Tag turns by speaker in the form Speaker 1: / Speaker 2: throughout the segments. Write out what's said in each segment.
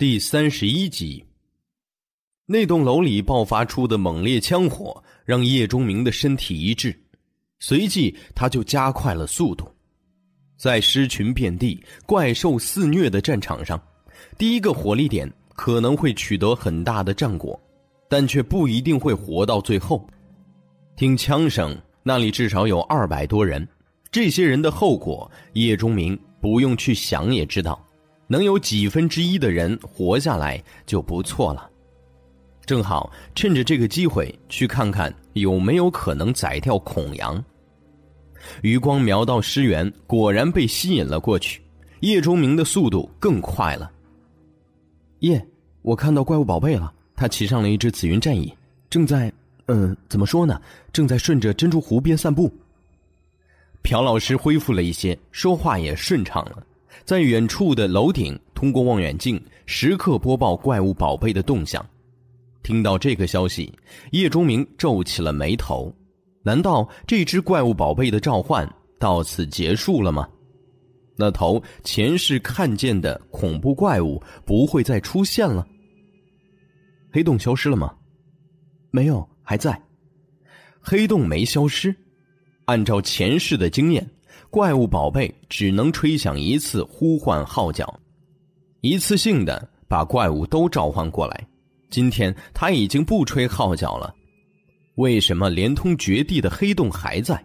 Speaker 1: 第三十一集，那栋楼里爆发出的猛烈枪火让叶钟明的身体一滞，随即他就加快了速度。在尸群遍地、怪兽肆虐的战场上，第一个火力点可能会取得很大的战果，但却不一定会活到最后。听枪声，那里至少有二百多人，这些人的后果，叶钟明不用去想也知道。能有几分之一的人活下来就不错了。正好趁着这个机会去看看有没有可能宰掉孔阳。余光瞄到尸源，果然被吸引了过去。叶钟明的速度更快了。
Speaker 2: 叶，我看到怪物宝贝了，他骑上了一只紫云战蚁，正在……嗯，怎么说呢？正在顺着珍珠湖边散步。
Speaker 1: 朴老师恢复了一些，说话也顺畅了。在远处的楼顶，通过望远镜时刻播报怪物宝贝的动向。听到这个消息，叶钟明皱起了眉头。难道这只怪物宝贝的召唤到此结束了吗？那头前世看见的恐怖怪物不会再出现了？
Speaker 2: 黑洞消失了吗？没有，还在。
Speaker 1: 黑洞没消失。按照前世的经验。怪物宝贝只能吹响一次呼唤号角，一次性的把怪物都召唤过来。今天他已经不吹号角了，为什么连通绝地的黑洞还在？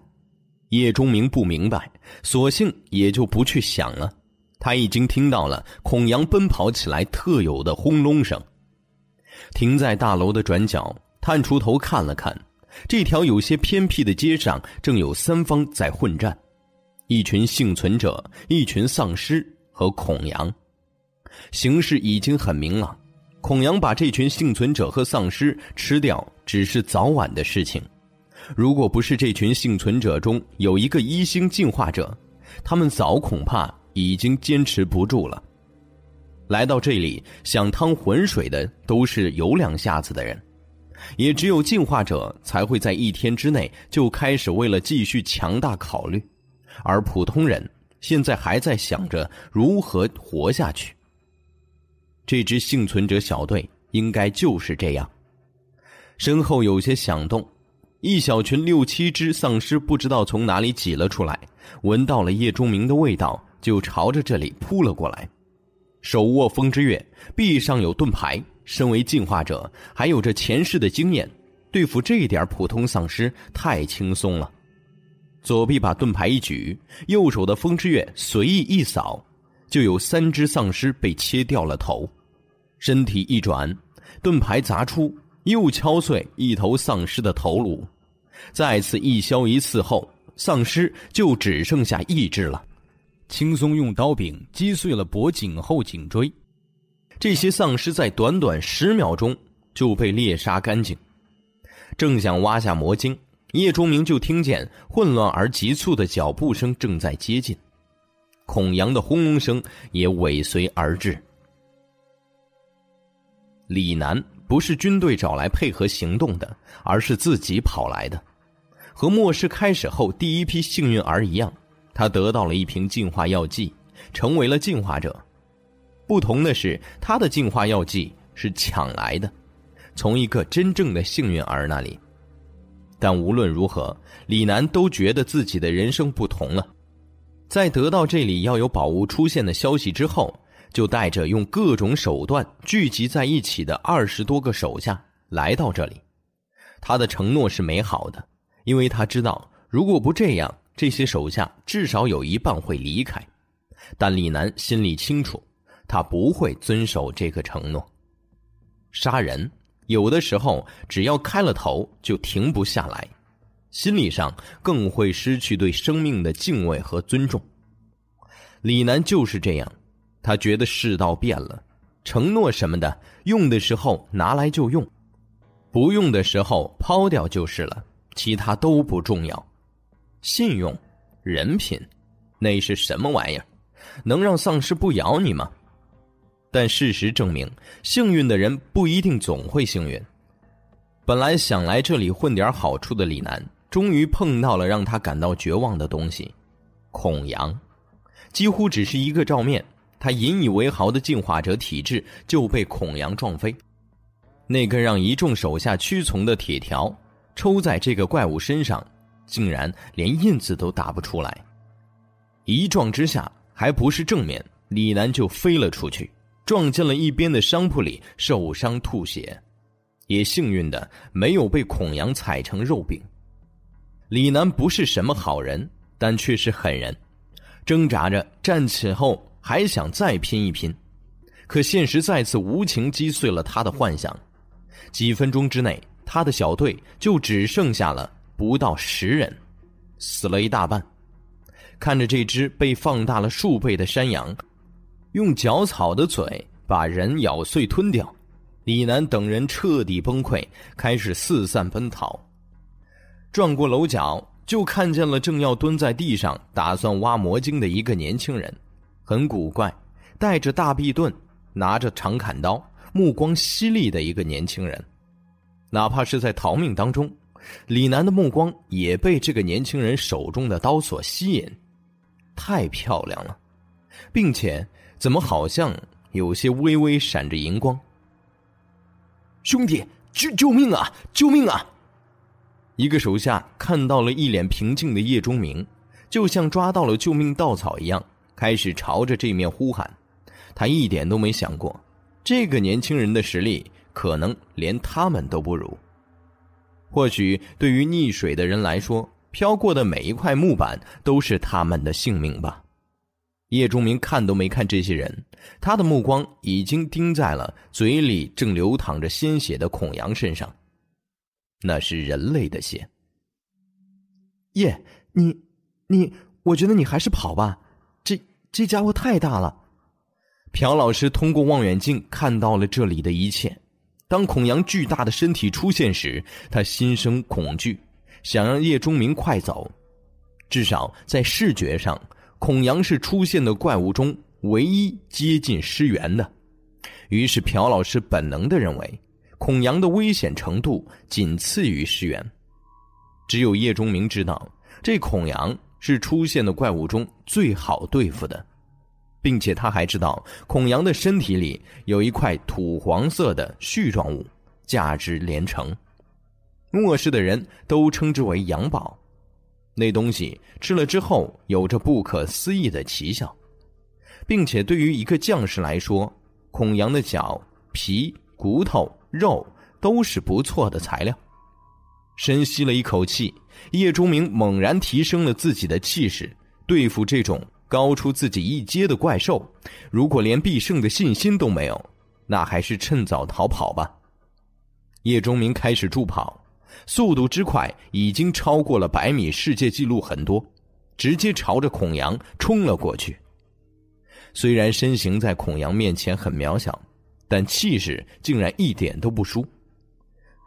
Speaker 1: 叶钟明不明白，索性也就不去想了。他已经听到了孔阳奔跑起来特有的轰隆声。停在大楼的转角，探出头看了看，这条有些偏僻的街上正有三方在混战。一群幸存者，一群丧尸和孔阳，形势已经很明朗。孔阳把这群幸存者和丧尸吃掉，只是早晚的事情。如果不是这群幸存者中有一个一星进化者，他们早恐怕已经坚持不住了。来到这里想趟浑水的都是有两下子的人，也只有进化者才会在一天之内就开始为了继续强大考虑。而普通人现在还在想着如何活下去。这支幸存者小队应该就是这样。身后有些响动，一小群六七只丧尸不知道从哪里挤了出来，闻到了叶钟明的味道，就朝着这里扑了过来。手握风之月，臂上有盾牌，身为进化者，还有着前世的经验，对付这点普通丧尸太轻松了。左臂把盾牌一举，右手的风之月随意一扫，就有三只丧尸被切掉了头。身体一转，盾牌砸出，又敲碎一头丧尸的头颅。再次一削一刺后，丧尸就只剩下意志了，轻松用刀柄击碎了脖颈后颈椎。这些丧尸在短短十秒钟就被猎杀干净。正想挖下魔晶。叶钟明就听见混乱而急促的脚步声正在接近，孔阳的轰隆声也尾随而至。李楠不是军队找来配合行动的，而是自己跑来的。和末世开始后第一批幸运儿一样，他得到了一瓶进化药剂，成为了进化者。不同的是，他的进化药剂是抢来的，从一个真正的幸运儿那里。但无论如何，李楠都觉得自己的人生不同了。在得到这里要有宝物出现的消息之后，就带着用各种手段聚集在一起的二十多个手下来到这里。他的承诺是美好的，因为他知道，如果不这样，这些手下至少有一半会离开。但李楠心里清楚，他不会遵守这个承诺。杀人。有的时候，只要开了头，就停不下来，心理上更会失去对生命的敬畏和尊重。李楠就是这样，他觉得世道变了，承诺什么的，用的时候拿来就用，不用的时候抛掉就是了，其他都不重要。信用、人品，那是什么玩意儿？能让丧尸不咬你吗？但事实证明，幸运的人不一定总会幸运。本来想来这里混点好处的李楠，终于碰到了让他感到绝望的东西——孔阳。几乎只是一个照面，他引以为豪的进化者体质就被孔阳撞飞。那根让一众手下屈从的铁条抽在这个怪物身上，竟然连印子都打不出来。一撞之下，还不是正面，李楠就飞了出去，撞进了一边的商铺里，受伤吐血。也幸运的没有被孔阳踩成肉饼。李楠不是什么好人，但却是狠人，挣扎着站起后还想再拼一拼，可现实再次无情击碎了他的幻想。几分钟之内，他的小队就只剩下了不到十人，死了一大半。看着这只被放大了数倍的山羊，用嚼草的嘴把人咬碎吞掉，李楠等人彻底崩溃，开始四散奔逃。转过楼角，就看见了正要蹲在地上打算挖魔晶的一个年轻人，很古怪，带着大臂盾，拿着长砍刀。目光犀利的一个年轻人，哪怕是在逃命当中，李楠的目光也被这个年轻人手中的刀所吸引。太漂亮了，并且怎么好像有些微微闪着荧光。兄弟，救救命啊！救命啊！一个手下看到了一脸平静的叶钟明，就像抓到了救命稻草一样，开始朝着这面呼喊。他一点都没想过。这个年轻人的实力可能连他们都不如。或许对于溺水的人来说，飘过的每一块木板都是他们的性命吧。叶钟明看都没看这些人，他的目光已经盯在了嘴里正流淌着鲜血的孔阳身上。那是人类的血。
Speaker 2: 叶，你，你，我觉得你还是跑吧，这这家伙太大了。
Speaker 1: 朴老师通过望远镜看到了这里的一切。当孔阳巨大的身体出现时，他心生恐惧，想让叶钟明快走。至少在视觉上，孔阳是出现的怪物中唯一接近尸源的。于是，朴老师本能的认为，孔阳的危险程度仅次于尸源。只有叶钟明知道，这孔阳是出现的怪物中最好对付的。并且他还知道，孔阳的身体里有一块土黄色的絮状物，价值连城。末世的人都称之为阳宝。那东西吃了之后，有着不可思议的奇效，并且对于一个将士来说，孔阳的脚、皮、骨头、肉都是不错的材料。深吸了一口气，叶钟明猛然提升了自己的气势，对付这种。高出自己一阶的怪兽，如果连必胜的信心都没有，那还是趁早逃跑吧。叶钟明开始助跑，速度之快已经超过了百米世界纪录很多，直接朝着孔阳冲了过去。虽然身形在孔阳面前很渺小，但气势竟然一点都不输。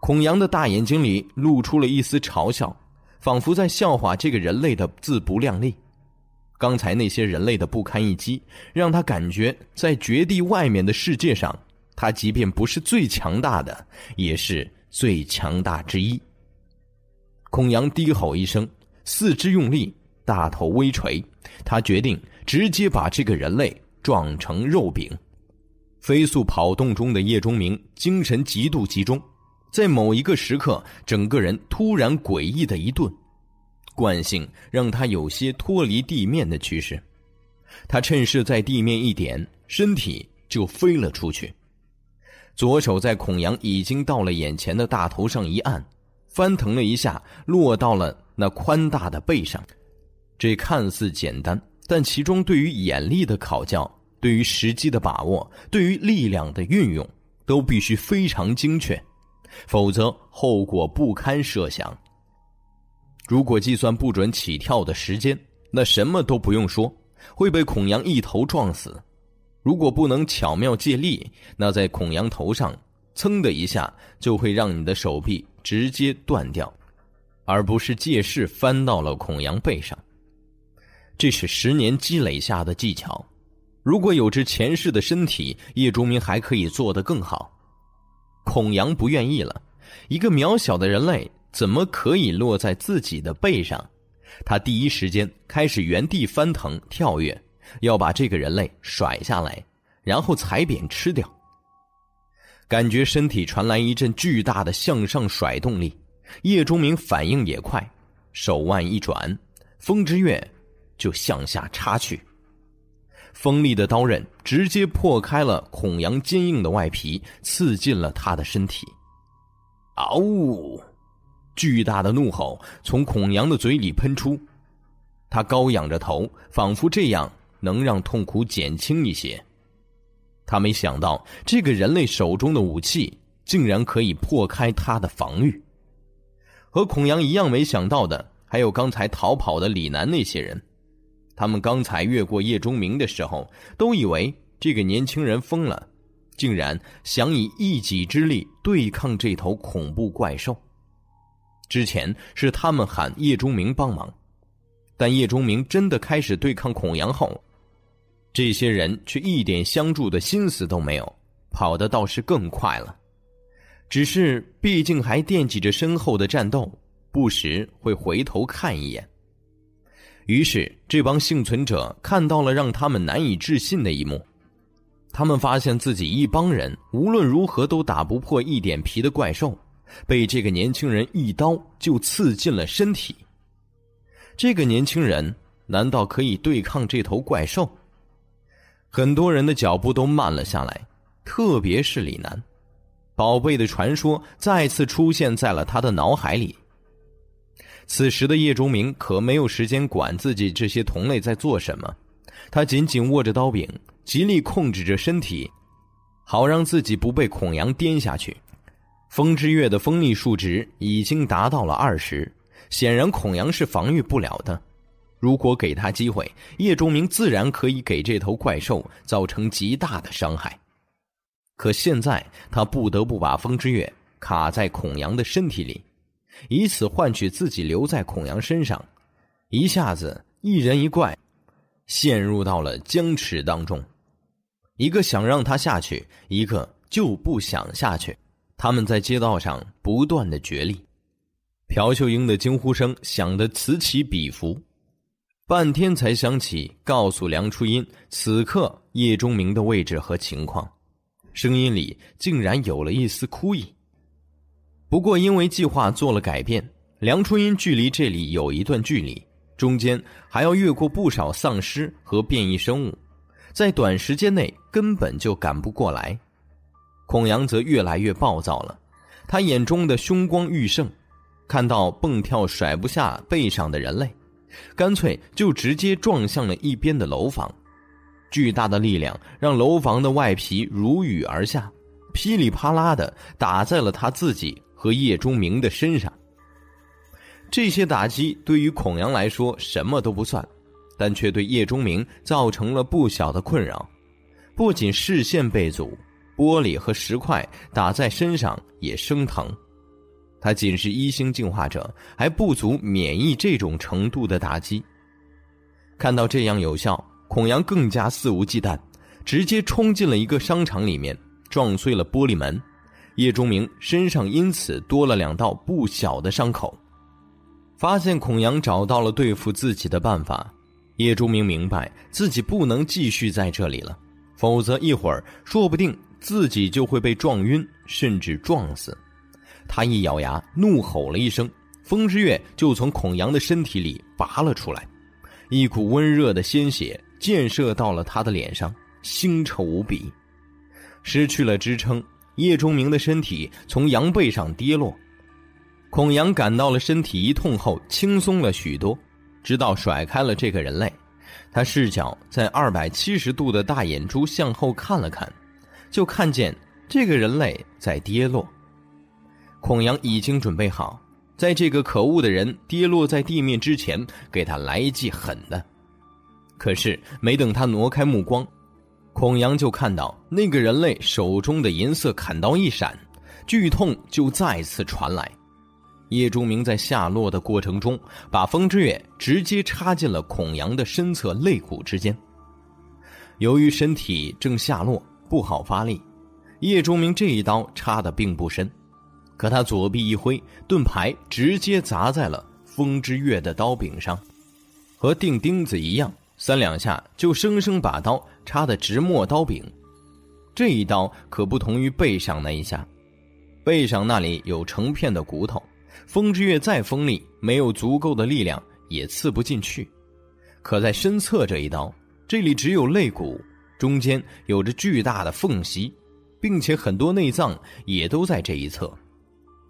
Speaker 1: 孔阳的大眼睛里露出了一丝嘲笑，仿佛在笑话这个人类的自不量力。刚才那些人类的不堪一击，让他感觉在绝地外面的世界上，他即便不是最强大的，也是最强大之一。孔阳低吼一声，四肢用力，大头微垂，他决定直接把这个人类撞成肉饼。飞速跑动中的叶钟明精神极度集中，在某一个时刻，整个人突然诡异的一顿。惯性让他有些脱离地面的趋势，他趁势在地面一点，身体就飞了出去。左手在孔阳已经到了眼前的大头上一按，翻腾了一下，落到了那宽大的背上。这看似简单，但其中对于眼力的考教、对于时机的把握、对于力量的运用，都必须非常精确，否则后果不堪设想。如果计算不准起跳的时间，那什么都不用说，会被孔阳一头撞死。如果不能巧妙借力，那在孔阳头上噌的一下，就会让你的手臂直接断掉，而不是借势翻到了孔阳背上。这是十年积累下的技巧。如果有只前世的身体，叶竹明还可以做得更好。孔阳不愿意了，一个渺小的人类。怎么可以落在自己的背上？他第一时间开始原地翻腾跳跃，要把这个人类甩下来，然后踩扁吃掉。感觉身体传来一阵巨大的向上甩动力，叶钟明反应也快，手腕一转，风之月就向下插去。锋利的刀刃直接破开了孔阳坚硬的外皮，刺进了他的身体。嗷呜！巨大的怒吼从孔阳的嘴里喷出，他高仰着头，仿佛这样能让痛苦减轻一些。他没想到，这个人类手中的武器竟然可以破开他的防御。和孔阳一样没想到的，还有刚才逃跑的李楠那些人。他们刚才越过叶钟明的时候，都以为这个年轻人疯了，竟然想以一己之力对抗这头恐怖怪兽。之前是他们喊叶钟明帮忙，但叶钟明真的开始对抗孔阳后。这些人却一点相助的心思都没有，跑的倒是更快了。只是毕竟还惦记着身后的战斗，不时会回头看一眼。于是这帮幸存者看到了让他们难以置信的一幕：他们发现自己一帮人无论如何都打不破一点皮的怪兽，被这个年轻人一刀就刺进了身体。这个年轻人难道可以对抗这头怪兽？很多人的脚步都慢了下来，特别是李楠。宝贝的传说再次出现在了他的脑海里。此时的叶钟明可没有时间管自己这些同类在做什么，他紧紧握着刀柄，极力控制着身体，好让自己不被孔阳颠下去。风之月的锋利数值已经达到了二十，显然孔阳是防御不了的。如果给他机会，叶钟明自然可以给这头怪兽造成极大的伤害。可现在他不得不把风之月卡在孔阳的身体里，以此换取自己留在孔阳身上。一下子，一人一怪陷入到了僵持当中，一个想让他下去，一个就不想下去。他们在街道上不断的角力，朴秀英的惊呼声响得此起彼伏。半天才想起告诉梁初音此刻叶钟明的位置和情况，声音里竟然有了一丝哭意。不过因为计划做了改变，梁初音距离这里有一段距离，中间还要越过不少丧尸和变异生物，在短时间内根本就赶不过来。孔阳则越来越暴躁了，他眼中的凶光愈盛，看到蹦跳甩不下背上的人类。干脆就直接撞向了一边的楼房，巨大的力量让楼房的外皮如雨而下，噼里啪啦的打在了他自己和叶钟明的身上。这些打击对于孔阳来说什么都不算，但却对叶钟明造成了不小的困扰，不仅视线被阻，玻璃和石块打在身上也生疼。他仅是一星进化者，还不足免疫这种程度的打击。看到这样有效，孔阳更加肆无忌惮，直接冲进了一个商场里面，撞碎了玻璃门。叶钟明身上因此多了两道不小的伤口。发现孔阳找到了对付自己的办法，叶钟明明白自己不能继续在这里了，否则一会儿说不定自己就会被撞晕，甚至撞死。他一咬牙，怒吼了一声，风之月就从孔阳的身体里拔了出来，一股温热的鲜血溅射到了他的脸上，腥臭无比。失去了支撑，叶钟明的身体从羊背上跌落。孔阳感到了身体一痛后，轻松了许多，直到甩开了这个人类。他视角在二百七十度的大眼珠向后看了看，就看见这个人类在跌落。孔阳已经准备好，在这个可恶的人跌落在地面之前，给他来一记狠的。可是没等他挪开目光，孔阳就看到那个人类手中的银色砍刀一闪，剧痛就再次传来。叶钟明在下落的过程中，把风之月直接插进了孔阳的身侧肋骨之间。由于身体正下落，不好发力，叶钟明这一刀插的并不深。可他左臂一挥，盾牌直接砸在了风之月的刀柄上，和钉钉子一样，三两下就生生把刀插得直没刀柄。这一刀可不同于背上那一下，背上那里有成片的骨头，风之月再锋利，没有足够的力量也刺不进去。可在身侧这一刀，这里只有肋骨，中间有着巨大的缝隙，并且很多内脏也都在这一侧。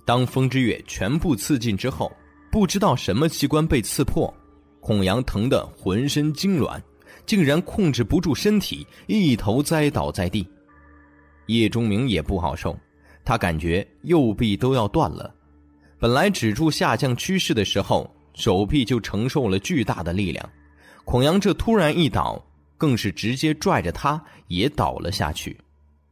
Speaker 1: 当风之月全部刺进之后，不知道什么器官被刺破，孔阳疼得浑身痉挛，竟然控制不住身体，一头栽倒在地。叶钟明也不好受，他感觉右臂都要断了。本来止住下降趋势的时候，手臂就承受了巨大的力量。孔阳这突然一倒，更是直接拽着他也倒了下去。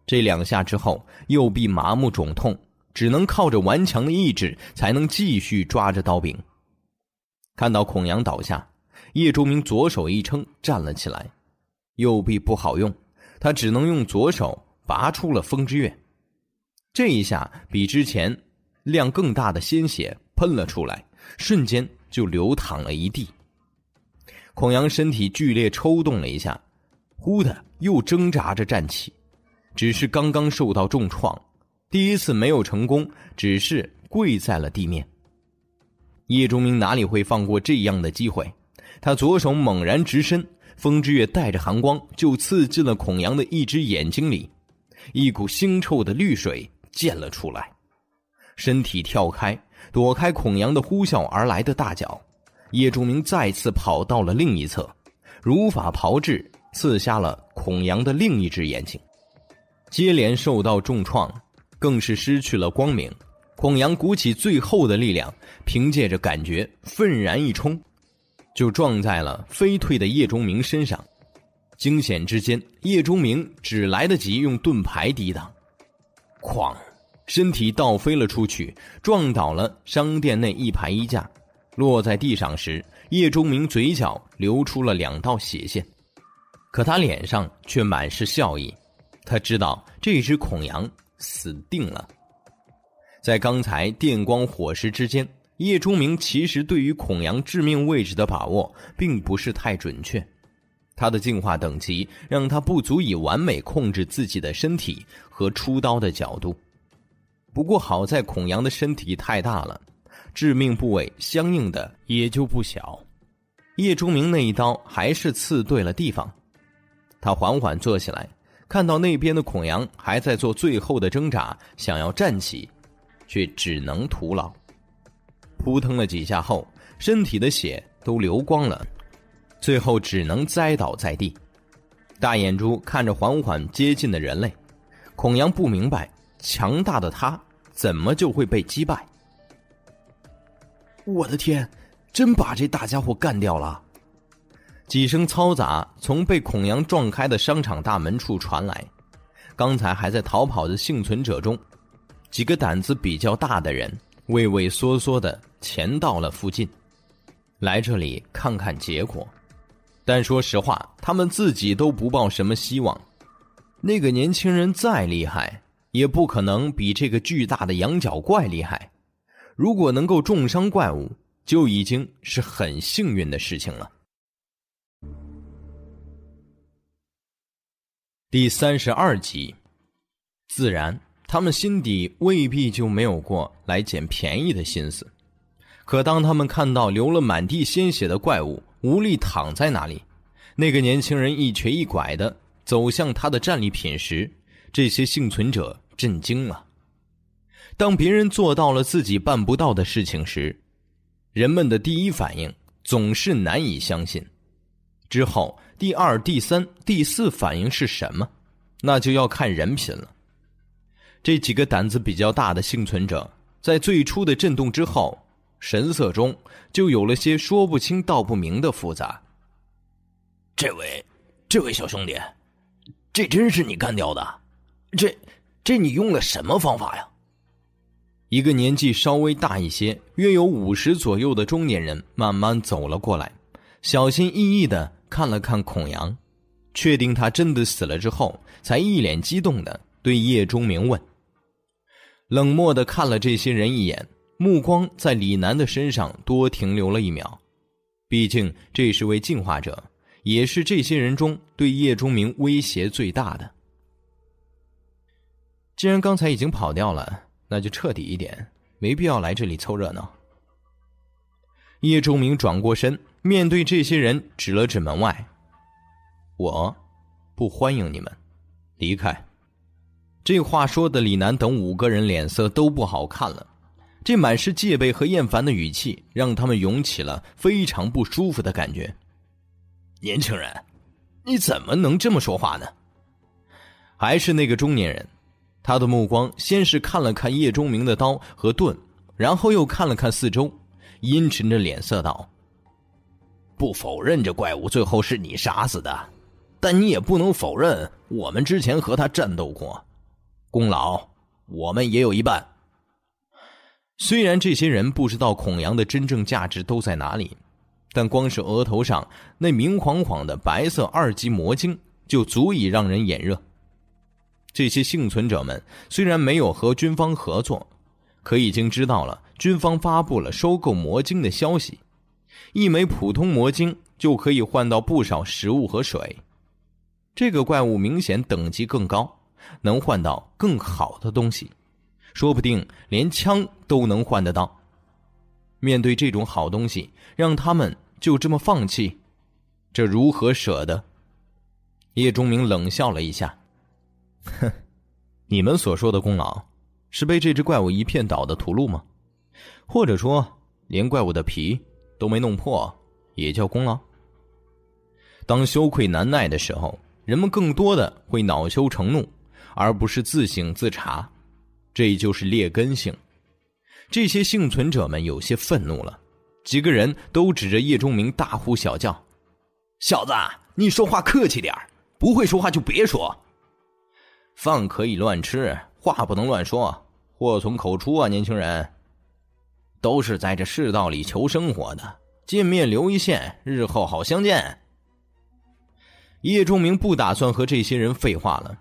Speaker 1: 这两下之后，右臂麻木肿痛。只能靠着顽强的意志，才能继续抓着刀柄。看到孔阳倒下，叶忠明左手一撑，站了起来。右臂不好用，他只能用左手拔出了风之月。这一下比之前量更大的鲜血喷了出来，瞬间就流淌了一地。孔阳身体剧烈抽动了一下，忽的又挣扎着站起，只是刚刚受到重创。第一次没有成功，只是跪在了地面。叶钟明哪里会放过这样的机会？他左手猛然直伸，风之月带着寒光就刺进了孔阳的一只眼睛里，一股腥臭的绿水溅了出来。身体跳开，躲开孔阳的呼啸而来的大脚，叶钟明再次跑到了另一侧，如法炮制，刺瞎了孔阳的另一只眼睛。接连受到重创。更是失去了光明，孔阳鼓起最后的力量，凭借着感觉愤然一冲，就撞在了飞退的叶钟明身上。惊险之间，叶钟明只来得及用盾牌抵挡，哐，身体倒飞了出去，撞倒了商店内一排衣架。落在地上时，叶钟明嘴角流出了两道血线，可他脸上却满是笑意。他知道这只孔阳。死定了！在刚才电光火石之间，叶钟明其实对于孔阳致命位置的把握并不是太准确。他的进化等级让他不足以完美控制自己的身体和出刀的角度。不过好在孔阳的身体太大了，致命部位相应的也就不小。叶钟明那一刀还是刺对了地方。他缓缓坐起来。看到那边的孔阳还在做最后的挣扎，想要站起，却只能徒劳。扑腾了几下后，身体的血都流光了，最后只能栽倒在地。大眼珠看着缓缓接近的人类，孔阳不明白，强大的他怎么就会被击败？
Speaker 2: 我的天，真把这大家伙干掉了！
Speaker 1: 几声嘈杂从被孔阳撞开的商场大门处传来，刚才还在逃跑的幸存者中，几个胆子比较大的人畏畏缩缩的潜到了附近，来这里看看结果。但说实话，他们自己都不抱什么希望。那个年轻人再厉害，也不可能比这个巨大的羊角怪厉害。如果能够重伤怪物，就已经是很幸运的事情了。第三十二集，自然，他们心底未必就没有过来捡便宜的心思。可当他们看到流了满地鲜血的怪物无力躺在那里，那个年轻人一瘸一拐的走向他的战利品时，这些幸存者震惊了。当别人做到了自己办不到的事情时，人们的第一反应总是难以相信。之后。第二、第三、第四反应是什么？那就要看人品了。这几个胆子比较大的幸存者，在最初的震动之后，神色中就有了些说不清道不明的复杂。
Speaker 3: 这位，这位小兄弟，这真是你干掉的？这，这你用了什么方法呀？
Speaker 1: 一个年纪稍微大一些、约有五十左右的中年人慢慢走了过来，小心翼翼的。看了看孔阳，确定他真的死了之后，才一脸激动的对叶钟明问：“冷漠的看了这些人一眼，目光在李楠的身上多停留了一秒。毕竟这是位进化者，也是这些人中对叶钟明威胁最大的。既然刚才已经跑掉了，那就彻底一点，没必要来这里凑热闹。叶钟明转过身，面对这些人，指了指门外：“我不欢迎你们，离开。”这话说的，李楠等五个人脸色都不好看了。这满是戒备和厌烦的语气，让他们涌起了非常不舒服的感觉。
Speaker 3: 年轻人，你怎么能这么说话呢？
Speaker 1: 还是那个中年人，他的目光先是看了看叶钟明的刀和盾，然后又看了看四周，阴沉着脸色道：“
Speaker 3: 不否认这怪物最后是你杀死的，但你也不能否认我们之前和他战斗过。”功劳，我们也有一半。
Speaker 1: 虽然这些人不知道孔阳的真正价值都在哪里，但光是额头上那明晃晃的白色二级魔晶就足以让人眼热。这些幸存者们虽然没有和军方合作，可已经知道了军方发布了收购魔晶的消息。一枚普通魔晶就可以换到不少食物和水，这个怪物明显等级更高。能换到更好的东西，说不定连枪都能换得到。面对这种好东西，让他们就这么放弃，这如何舍得？叶钟明冷笑了一下：“哼，你们所说的功劳，是被这只怪物一片倒的屠戮吗？或者说，连怪物的皮都没弄破，也叫功劳？当羞愧难耐的时候，人们更多的会恼羞成怒。”而不是自省自查，这就是劣根性。这些幸存者们有些愤怒了，几个人都指着叶钟明大呼小叫：“
Speaker 3: 小子，你说话客气点不会说话就别说。
Speaker 1: 饭可以乱吃，话不能乱说，祸从口出啊！年轻人，都是在这世道里求生活的，见面留一线，日后好相见。”叶钟明不打算和这些人废话了。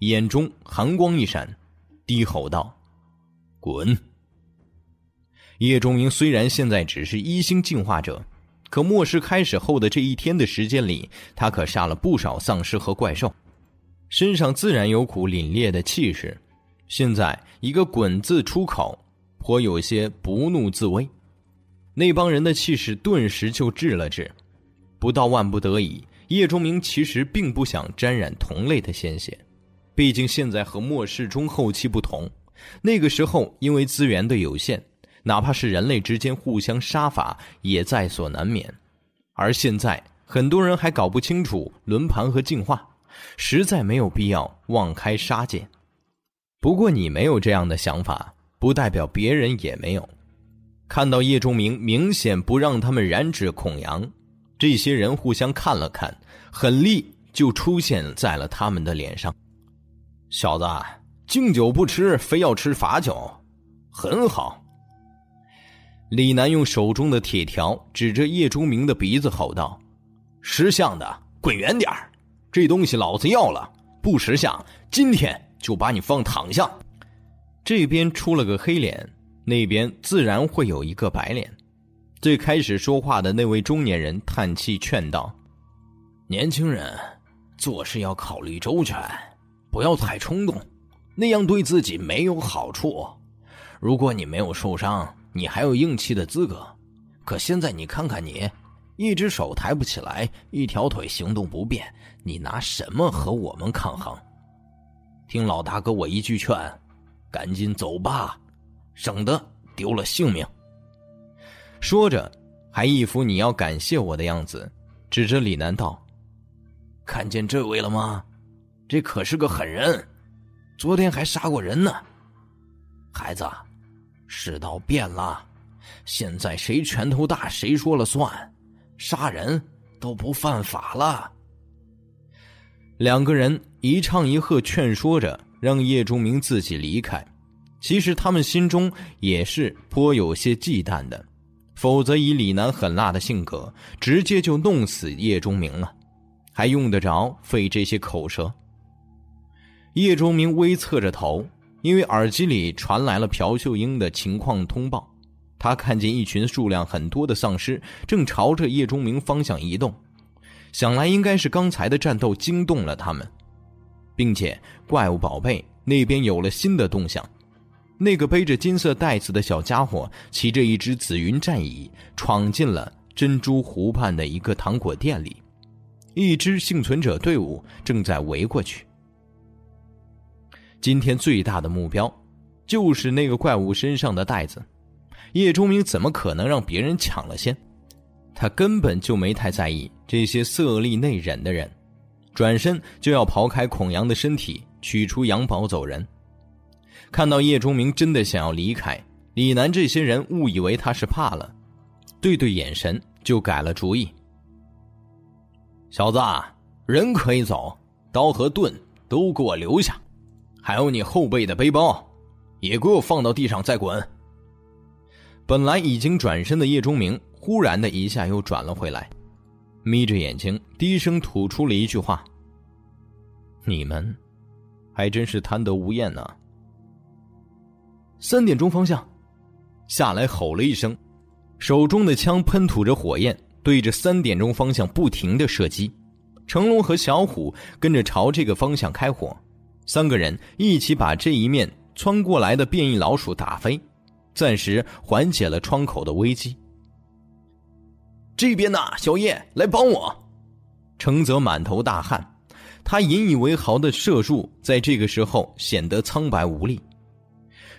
Speaker 1: 眼中寒光一闪，低吼道：“滚！”叶钟明虽然现在只是一星进化者，可末世开始后的这一天的时间里，他可杀了不少丧尸和怪兽，身上自然有股凛冽的气势。现在一个“滚”字出口，颇有些不怒自威。那帮人的气势顿时就滞了滞。不到万不得已，叶钟明其实并不想沾染同类的鲜血。毕竟现在和末世中后期不同，那个时候因为资源的有限，哪怕是人类之间互相杀伐也在所难免。而现在很多人还搞不清楚轮盘和进化，实在没有必要妄开杀戒。不过你没有这样的想法，不代表别人也没有。看到叶钟明明显不让他们染指孔阳，这些人互相看了看，狠力就出现在了他们的脸上。小子，敬酒不吃，非要吃罚酒，很好。李楠用手中的铁条指着叶钟明的鼻子吼道：“识相的，滚远点这东西老子要了，不识相，今天就把你放躺下。”这边出了个黑脸，那边自然会有一个白脸。最开始说话的那位中年人叹气劝道：“
Speaker 3: 年轻人，做事要考虑周全。”不要太冲动，那样对自己没有好处。如果你没有受伤，你还有硬气的资格。可现在你看看你，一只手抬不起来，一条腿行动不便，你拿什么和我们抗衡？听老大哥我一句劝，赶紧走吧，省得丢了性命。
Speaker 1: 说着，还一副你要感谢我的样子，指着李楠道：“
Speaker 3: 看见这位了吗？”这可是个狠人，昨天还杀过人呢。孩子，世道变了，现在谁拳头大谁说了算，杀人都不犯法了。
Speaker 1: 两个人一唱一和劝说着，让叶钟明自己离开。其实他们心中也是颇有些忌惮的，否则以李楠狠辣的性格，直接就弄死叶钟明了，还用得着费这些口舌？叶钟明微侧着头，因为耳机里传来了朴秀英的情况通报。他看见一群数量很多的丧尸正朝着叶钟明方向移动，想来应该是刚才的战斗惊动了他们，并且怪物宝贝那边有了新的动向。那个背着金色袋子的小家伙骑着一只紫云战蚁，闯进了珍珠湖畔的一个糖果店里，一支幸存者队伍正在围过去。今天最大的目标，就是那个怪物身上的袋子。叶钟明怎么可能让别人抢了先？他根本就没太在意这些色厉内荏的人，转身就要刨开孔阳的身体，取出阳宝走人。看到叶钟明真的想要离开，李楠这些人误以为他是怕了，对对眼神就改了主意。小子，人可以走，刀和盾都给我留下，还有你后背的背包，也给我放到地上再滚。本来已经转身的叶钟明，忽然的一下又转了回来，眯着眼睛，低声吐出了一句话：“你们，还真是贪得无厌呢。”三点钟方向，下来吼了一声，手中的枪喷吐着火焰，对着三点钟方向不停的射击。成龙和小虎跟着朝这个方向开火，三个人一起把这一面窜过来的变异老鼠打飞。暂时缓解了窗口的危机。这边呢，小叶来帮我。程泽满头大汗，他引以为豪的射术在这个时候显得苍白无力。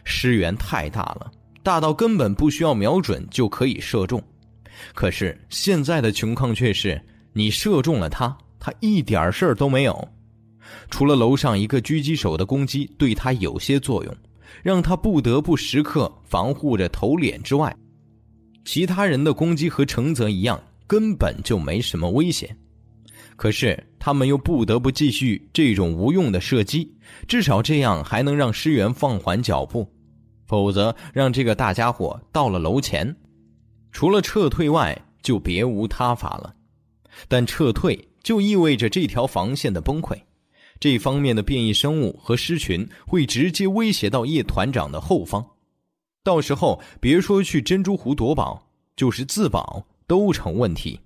Speaker 1: 尸源太大了，大到根本不需要瞄准就可以射中。可是现在的情况却是，你射中了他，他一点事儿都没有，除了楼上一个狙击手的攻击对他有些作用。让他不得不时刻防护着头脸之外，其他人的攻击和程泽一样，根本就没什么危险。可是他们又不得不继续这种无用的射击，至少这样还能让尸源放缓脚步。否则，让这个大家伙到了楼前，除了撤退外，就别无他法了。但撤退就意味着这条防线的崩溃。这方面的变异生物和狮群会直接威胁到叶团长的后方，到时候别说去珍珠湖夺宝，就是自保都成问题。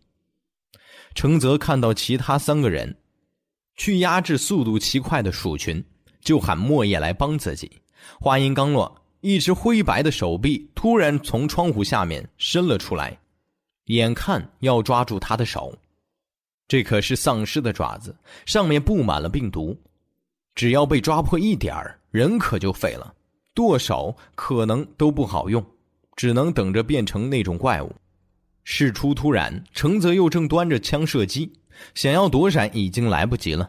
Speaker 1: 程泽看到其他三个人去压制速度奇快的鼠群，就喊莫叶来帮自己。话音刚落，一只灰白的手臂突然从窗户下面伸了出来，眼看要抓住他的手。这可是丧尸的爪子，上面布满了病毒，只要被抓破一点，人可就废了，剁手可能都不好用，只能等着变成那种怪物。事出突然，程泽又正端着枪射击，想要躲闪已经来不及了。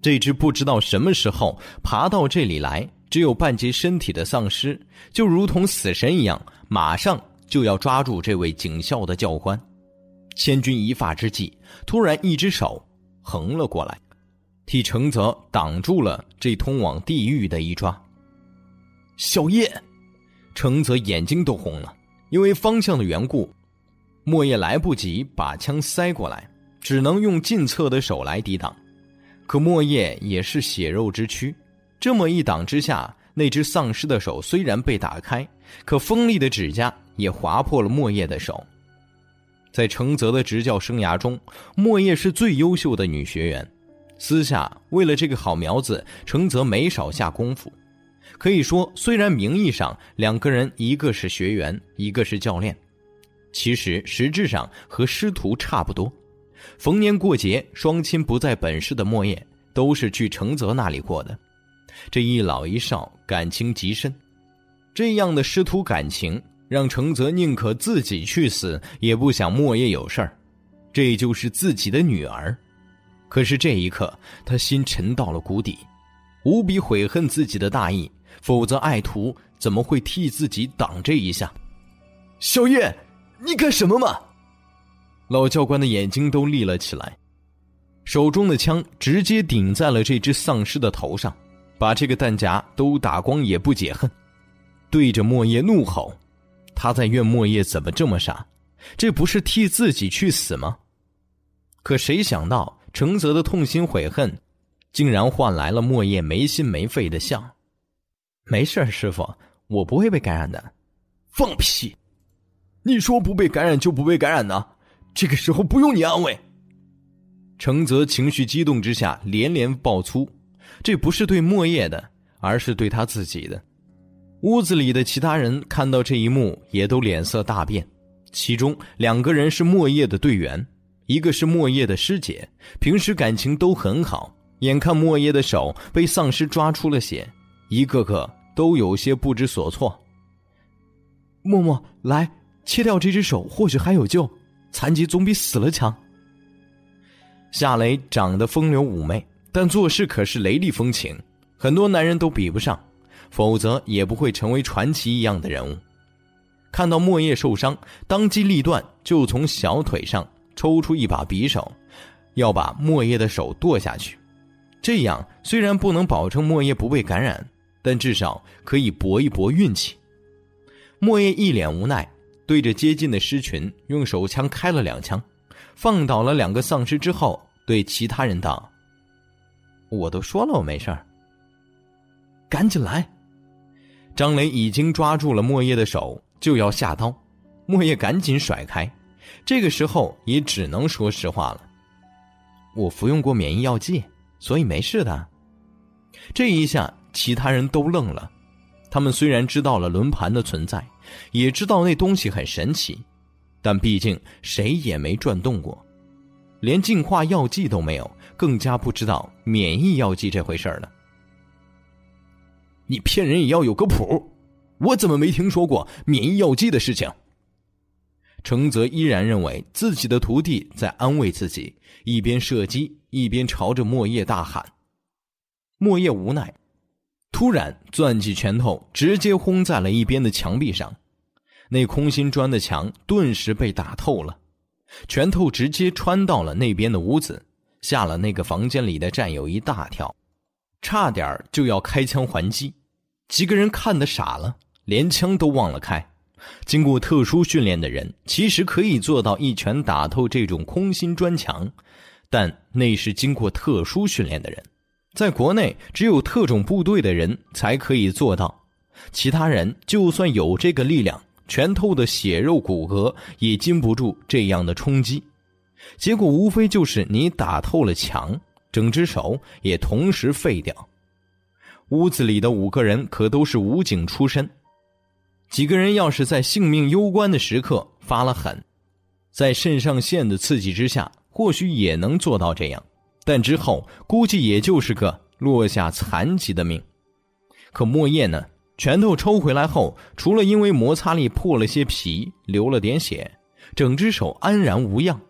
Speaker 1: 这只不知道什么时候爬到这里来，只有半截身体的丧尸，就如同死神一样，马上就要抓住这位警校的教官。千钧一发之际，突然一只手横了过来，替程泽挡住了这通往地狱的一抓。小叶，程泽眼睛都红了，因为方向的缘故，莫叶来不及把枪塞过来，只能用近侧的手来抵挡。可莫叶也是血肉之躯，这么一挡之下，那只丧尸的手虽然被打开，可锋利的指甲也划破了莫叶的手。在程泽的执教生涯中，莫叶是最优秀的女学员。私下为了这个好苗子，程泽没少下功夫。可以说，虽然名义上两个人一个是学员，一个是教练，其实实质上和师徒差不多。逢年过节，双亲不在本市的莫叶都是去程泽那里过的。这一老一少感情极深，这样的师徒感情。让程泽宁可自己去死，也不想莫叶有事儿。这就是自己的女儿。可是这一刻，他心沉到了谷底，无比悔恨自己的大意。否则，爱徒怎么会替自己挡这一下？
Speaker 2: 小叶，你干什么嘛？
Speaker 1: 老教官的眼睛都立了起来，手中的枪直接顶在了这只丧尸的头上，把这个弹夹都打光也不解恨，对着莫叶怒吼。他在怨莫叶怎么这么傻，这不是替自己去死吗？可谁想到程泽的痛心悔恨，竟然换来了莫叶没心没肺的笑。没事师傅，我不会被感染的。
Speaker 2: 放屁！你说不被感染就不被感染呢？这个时候不用你安慰。
Speaker 1: 程泽情绪激动之下连连爆粗，这不是对莫叶的，而是对他自己的。屋子里的其他人看到这一幕，也都脸色大变。其中两个人是莫叶的队员，一个是莫叶的师姐，平时感情都很好。眼看莫叶的手被丧尸抓出了血，一个个都有些不知所措。
Speaker 2: 默默，来切掉这只手，或许还有救。残疾总比死了强。
Speaker 1: 夏雷长得风流妩媚，但做事可是雷厉风行，很多男人都比不上，否则也不会成为传奇一样的人物。看到莫叶受伤，当机立断就从小腿上抽出一把匕首，要把莫叶的手剁下去。这样虽然不能保证莫叶不被感染，但至少可以搏一搏运气。莫叶一脸无奈，对着接近的狮群用手枪开了两枪，放倒了两个丧尸之后，对其他人道：“我都说了我没事儿，
Speaker 2: 赶紧来。”
Speaker 1: 张雷已经抓住了莫叶的手。就要下刀，莫叶赶紧甩开。这个时候也只能说实话了：“我服用过免疫药剂，所以没事的。”这一下，其他人都愣了。他们虽然知道了轮盘的存在，也知道那东西很神奇，但毕竟谁也没转动过，连净化药剂都没有，更加不知道免疫药剂这回事了。你骗人也要有个谱。我怎么没听说过免疫药剂的事情？程泽依然认为自己的徒弟在安慰自己，一边射击一边朝着莫叶大喊。莫叶无奈，突然攥起拳头，直接轰在了一边的墙壁上。那空心砖的墙顿时被打透了，拳头直接穿到了那边的屋子，吓了那个房间里的战友一大跳，差点就要开枪还击。几个人看得傻了。连枪都忘了开，经过特殊训练的人其实可以做到一拳打透这种空心砖墙，但那是经过特殊训练的人，在国内只有特种部队的人才可以做到，其他人就算有这个力量，拳头的血肉骨骼也经不住这样的冲击，结果无非就是你打透了墙，整只手也同时废掉。屋子里的五个人可都是武警出身。几个人要是在性命攸关的时刻发了狠，在肾上腺的刺激之下，或许也能做到这样，但之后估计也就是个落下残疾的命。可莫叶呢？拳头抽回来后，除了因为摩擦力破了些皮，流了点血，整只手安然无恙，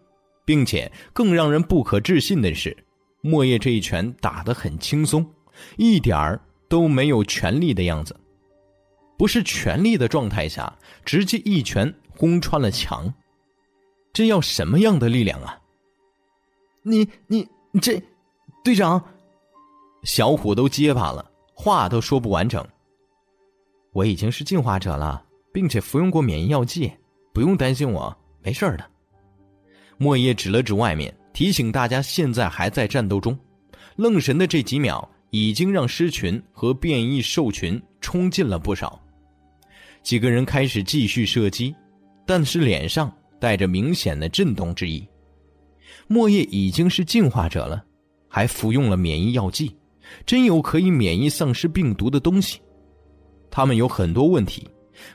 Speaker 1: 并且更让人不可置信的是，莫叶这一拳打得很轻松，一点儿都没有全力的样子。不是全力的状态下，直接一拳轰穿了墙，这要什么样的力量啊？
Speaker 2: 你你这，队长，
Speaker 1: 小虎都结巴了，话都说不完整。我已经是进化者了，并且服用过免疫药剂，不用担心我，没事的。莫叶指了指外面，提醒大家现在还在战斗中。愣神的这几秒，已经让狮群和变异兽群冲进了不少。几个人开始继续射击，但是脸上带着明显的震动之意。莫叶已经是进化者了，还服用了免疫药剂，真有可以免疫丧尸病毒的东西？他们有很多问题，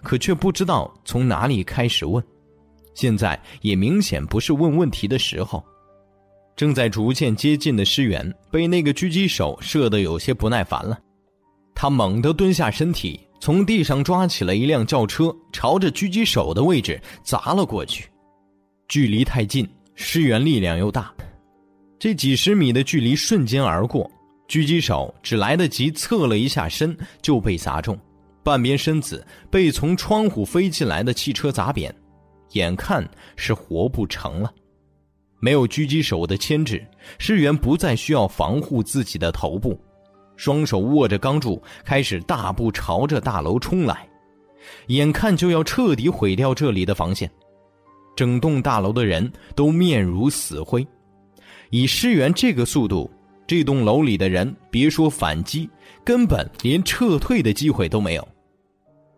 Speaker 1: 可却不知道从哪里开始问。现在也明显不是问问题的时候。正在逐渐接近的尸源被那个狙击手射得有些不耐烦了，他猛地蹲下身体。从地上抓起了一辆轿车，朝着狙击手的位置砸了过去。距离太近，尸源力量又大，这几十米的距离瞬间而过，狙击手只来得及侧了一下身就被砸中，半边身子被从窗户飞进来的汽车砸扁，眼看是活不成了。没有狙击手的牵制，尸源不再需要防护自己的头部。双手握着钢柱，开始大步朝着大楼冲来，眼看就要彻底毁掉这里的防线。整栋大楼的人都面如死灰。以尸源这个速度，这栋楼里的人别说反击，根本连撤退的机会都没有。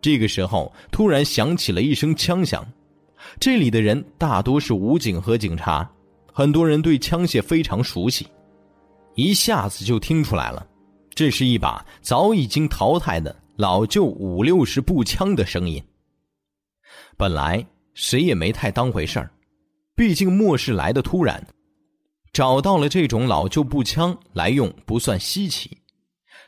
Speaker 1: 这个时候，突然响起了一声枪响，这里的人大多是武警和警察，很多人对枪械非常熟悉，一下子就听出来了，这是一把早已经淘汰的老旧五六式步枪的声音。本来谁也没太当回事儿，毕竟末世来的突然，找到了这种老旧步枪来用不算稀奇。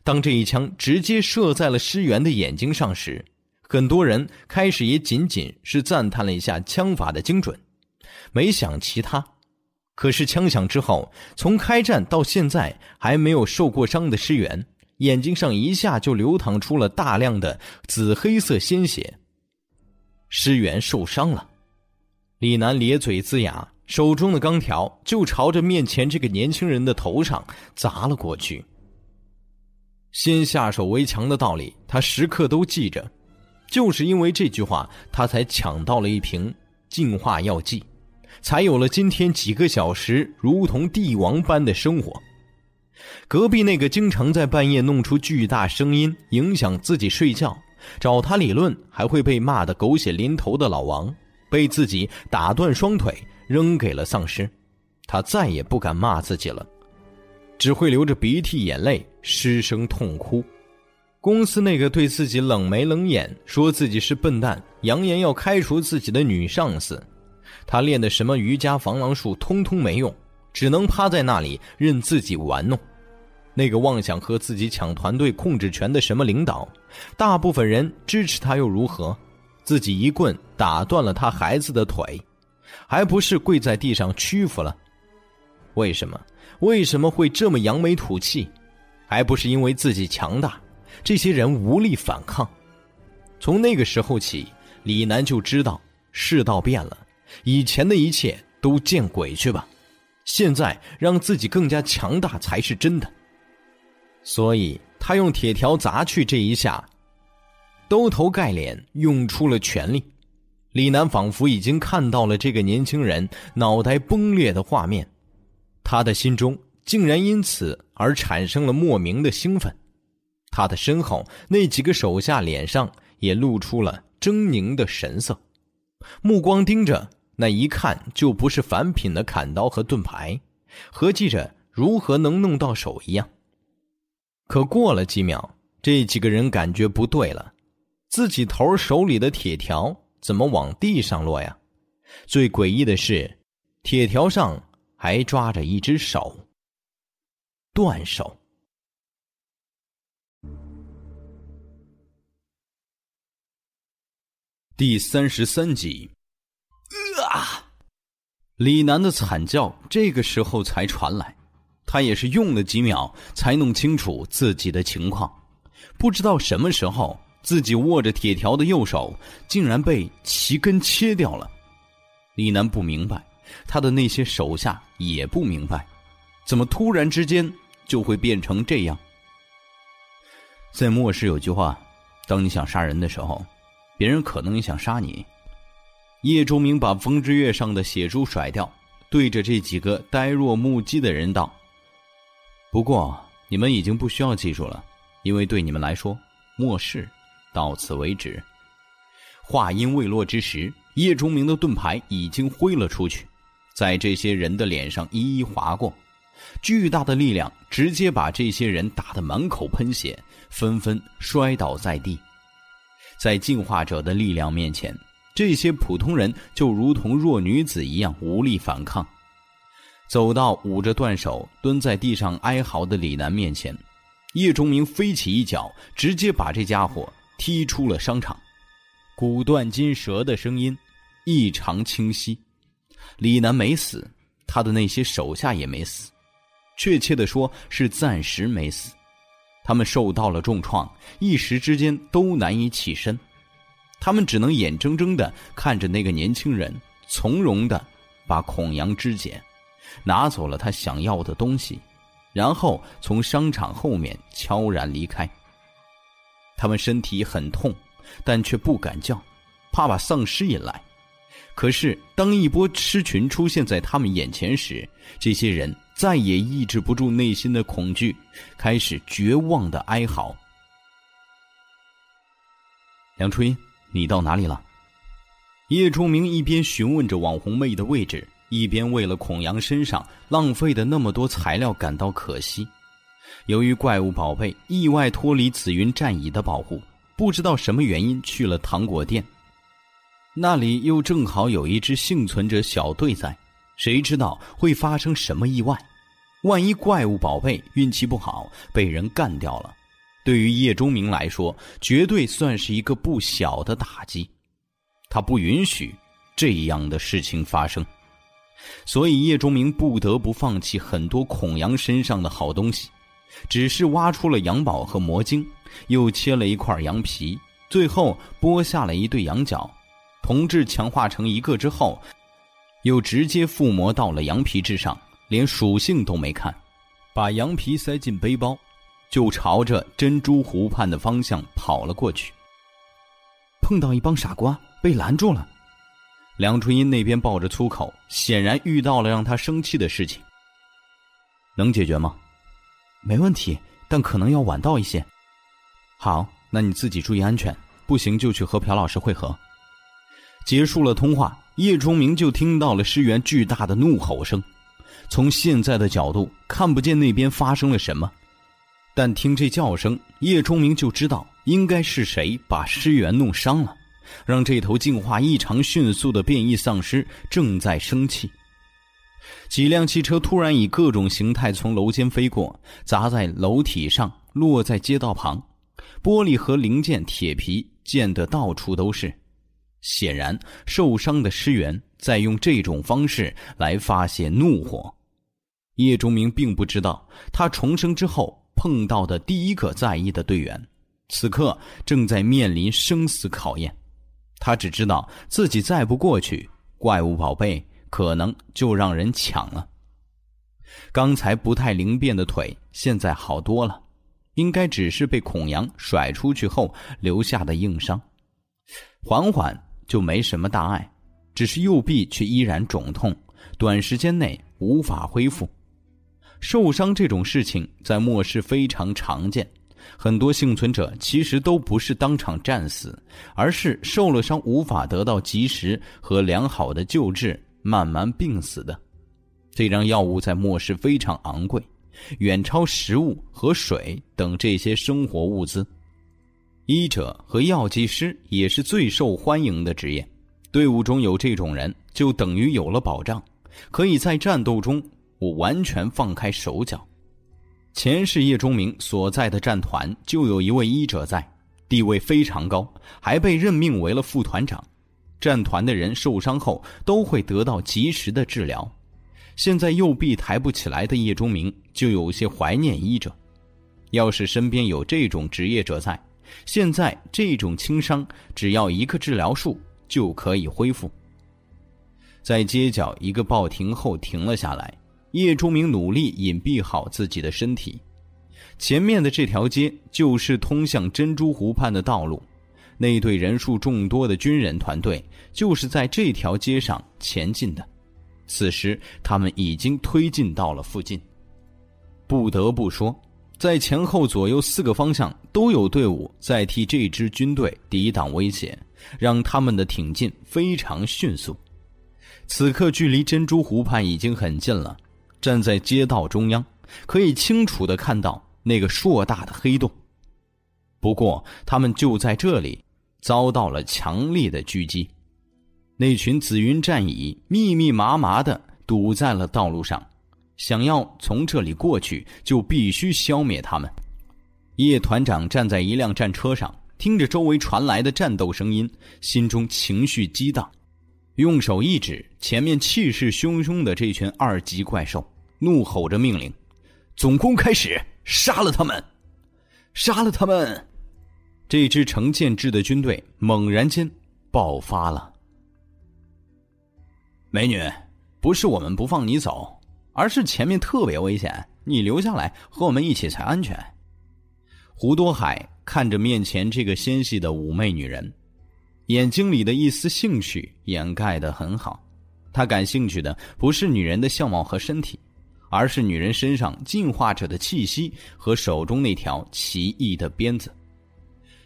Speaker 1: 当这一枪直接射在了尸源的眼睛上时，很多人开始也仅仅是赞叹了一下枪法的精准，没想其他。可是枪响之后，从开战到现在还没有受过伤的尸源，眼睛上一下就流淌出了大量的紫黑色鲜血。尸源受伤了，李楠咧嘴龇牙，手中的钢条就朝着面前这个年轻人的头上砸了过去。先下手为强的道理，他时刻都记着，就是因为这句话，他才抢到了一瓶净化药剂。才有了今天几个小时如同帝王般的生活。隔壁那个经常在半夜弄出巨大声音影响自己睡觉，找他理论还会被骂得狗血淋头的老王，被自己打断双腿扔给了丧尸，他再也不敢骂自己了，只会流着鼻涕眼泪失声痛哭。公司那个对自己冷眉冷眼，说自己是笨蛋，扬言要开除自己的女上司。他练的什么瑜伽防狼术，通通没用，只能趴在那里任自己玩弄。那个妄想和自己抢团队控制权的什么领导，大部分人支持他又如何？自己一棍打断了他孩子的腿，还不是跪在地上屈服了？为什么？为什么会这么扬眉吐气？还不是因为自己强大，这些人无力反抗。从那个时候起，李楠就知道世道变了。以前的一切都见鬼去吧！现在让自己更加强大才是真的。所以他用铁条砸去这一下，兜头盖脸用出了全力。李楠仿佛已经看到了这个年轻人脑袋崩裂的画面，他的心中竟然因此而产生了莫名的兴奋。他的身后那几个手下脸上也露出了狰狞的神色，目光盯着。那一看就不是凡品的砍刀和盾牌，合计着如何能弄到手一样。可过了几秒，这几个人感觉不对了，自己头手里的铁条怎么往地上落呀？最诡异的是，铁条上还抓着一只手，断手。第三十三集。啊！李楠的惨叫这个时候才传来，他也是用了几秒才弄清楚自己的情况。不知道什么时候，自己握着铁条的右手竟然被齐根切掉了。李楠不明白，他的那些手下也不明白，怎么突然之间就会变成这样。在末世有句话：当你想杀人的时候，别人可能也想杀你。叶钟明把风之月上的血珠甩掉，对着这几个呆若木鸡的人道：“不过你们已经不需要记住了，因为对你们来说，末世到此为止。”话音未落之时，叶钟明的盾牌已经挥了出去，在这些人的脸上一一划过，巨大的力量直接把这些人打得满口喷血，纷纷摔倒在地。在进化者的力量面前。这些普通人就如同弱女子一样无力反抗，走到捂着断手蹲在地上哀嚎的李楠面前，叶钟明飞起一脚，直接把这家伙踢出了商场。骨断筋折的声音异常清晰。李楠没死，他的那些手下也没死，确切的说是暂时没死，他们受到了重创，一时之间都难以起身。他们只能眼睁睁的看着那个年轻人从容的把孔阳肢解，拿走了他想要的东西，然后从商场后面悄然离开。他们身体很痛，但却不敢叫，怕把丧尸引来。可是当一波尸群出现在他们眼前时，这些人再也抑制不住内心的恐惧，开始绝望的哀嚎。梁初音。你到哪里了？叶钟明一边询问着网红妹的位置，一边为了孔阳身上浪费的那么多材料感到可惜。由于怪物宝贝意外脱离紫云战蚁的保护，不知道什么原因去了糖果店，那里又正好有一只幸存者小队在，谁知道会发生什么意外？万一怪物宝贝运气不好被人干掉了，对于叶钟明来说，绝对算是一个不小的打击。他不允许这样的事情发生，所以叶钟明不得不放弃很多孔阳身上的好东西。只是挖出了羊宝和魔晶，又切了一块羊皮，最后剥下了一对羊角，铜质强化成一个之后，又直接附魔到了羊皮之上，连属性都没看，把羊皮塞进背包，就朝着珍珠湖畔的方向跑了过去。
Speaker 2: 碰到一帮傻瓜，被拦住了。
Speaker 1: 梁春英那边爆着粗口，显然遇到了让他生气的事情。能解决吗？
Speaker 2: 没问题，但可能要晚到一些。
Speaker 1: 好，那你自己注意安全，不行就去和朴老师会合。结束了通话，叶钟明就听到了诗源巨大的怒吼声。从现在的角度看不见那边发生了什么，但听这叫声，叶钟明就知道应该是谁把诗源弄伤了，让这头进化异常迅速的变异丧尸正在生气。几辆汽车突然以各种形态从楼间飞过，砸在楼体上，落在街道旁，玻璃和零件、铁皮溅得到处都是。显然，受伤的尸源在用这种方式来发泄怒火。叶钟明并不知道，他重生之后碰到的第一个在意的队员，此刻正在面临生死考验。他只知道自己再不过去，怪物宝贝。可能就让人抢了。刚才不太灵便的腿现在好多了，应该只是被孔阳甩出去后留下的硬伤，缓缓就没什么大碍，只是右臂却依然肿痛，短时间内无法恢复。受伤这种事情在末世非常常见，很多幸存者其实都不是当场战死，而是受了伤无法得到及时和良好的救治。慢慢病死的，这张药物在末世非常昂贵，远超食物和水等这些生活物资。医者和药剂师也是最受欢迎的职业，队伍中有这种人，就等于有了保障，可以在战斗中我完全放开手脚。前世叶钟明所在的战团就有一位医者在，地位非常高，还被任命为了副团长。战团的人受伤后都会得到及时的治疗。现在右臂抬不起来的叶钟明就有些怀念医者。要是身边有这种职业者在，现在这种轻伤只要一个治疗术就可以恢复。在街角一个报亭后停了下来，叶钟明努力隐蔽好自己的身体。前面的这条街就是通向珍珠湖畔的道路。那队人数众多的军人团队就是在这条街上前进的，此时他们已经推进到了附近。不得不说，在前后左右四个方向都有队伍在替这支军队抵挡威胁，让他们的挺进非常迅速。此刻距离珍珠湖畔已经很近了，站在街道中央，可以清楚的看到那个硕大的黑洞。不过，他们就在这里。遭到了强烈的狙击，那群紫云战蚁密密麻麻的堵在了道路上，想要从这里过去，就必须消灭他们。叶团长站在一辆战车上，听着周围传来的战斗声音，心中情绪激荡，用手一指前面气势汹汹的这群二级怪兽，怒吼着命令：“总攻开始，杀了他们，杀了他们！”这支成建制的军队猛然间爆发了。美女，不是我们不放你走，而是前面特别危险，你留下来和我们一起才安全。胡多海看着面前这个纤细的妩媚女人，眼睛里的一丝兴趣掩盖的很好。他感兴趣的不是女人的相貌和身体，而是女人身上进化者的气息和手中那条奇异的鞭子。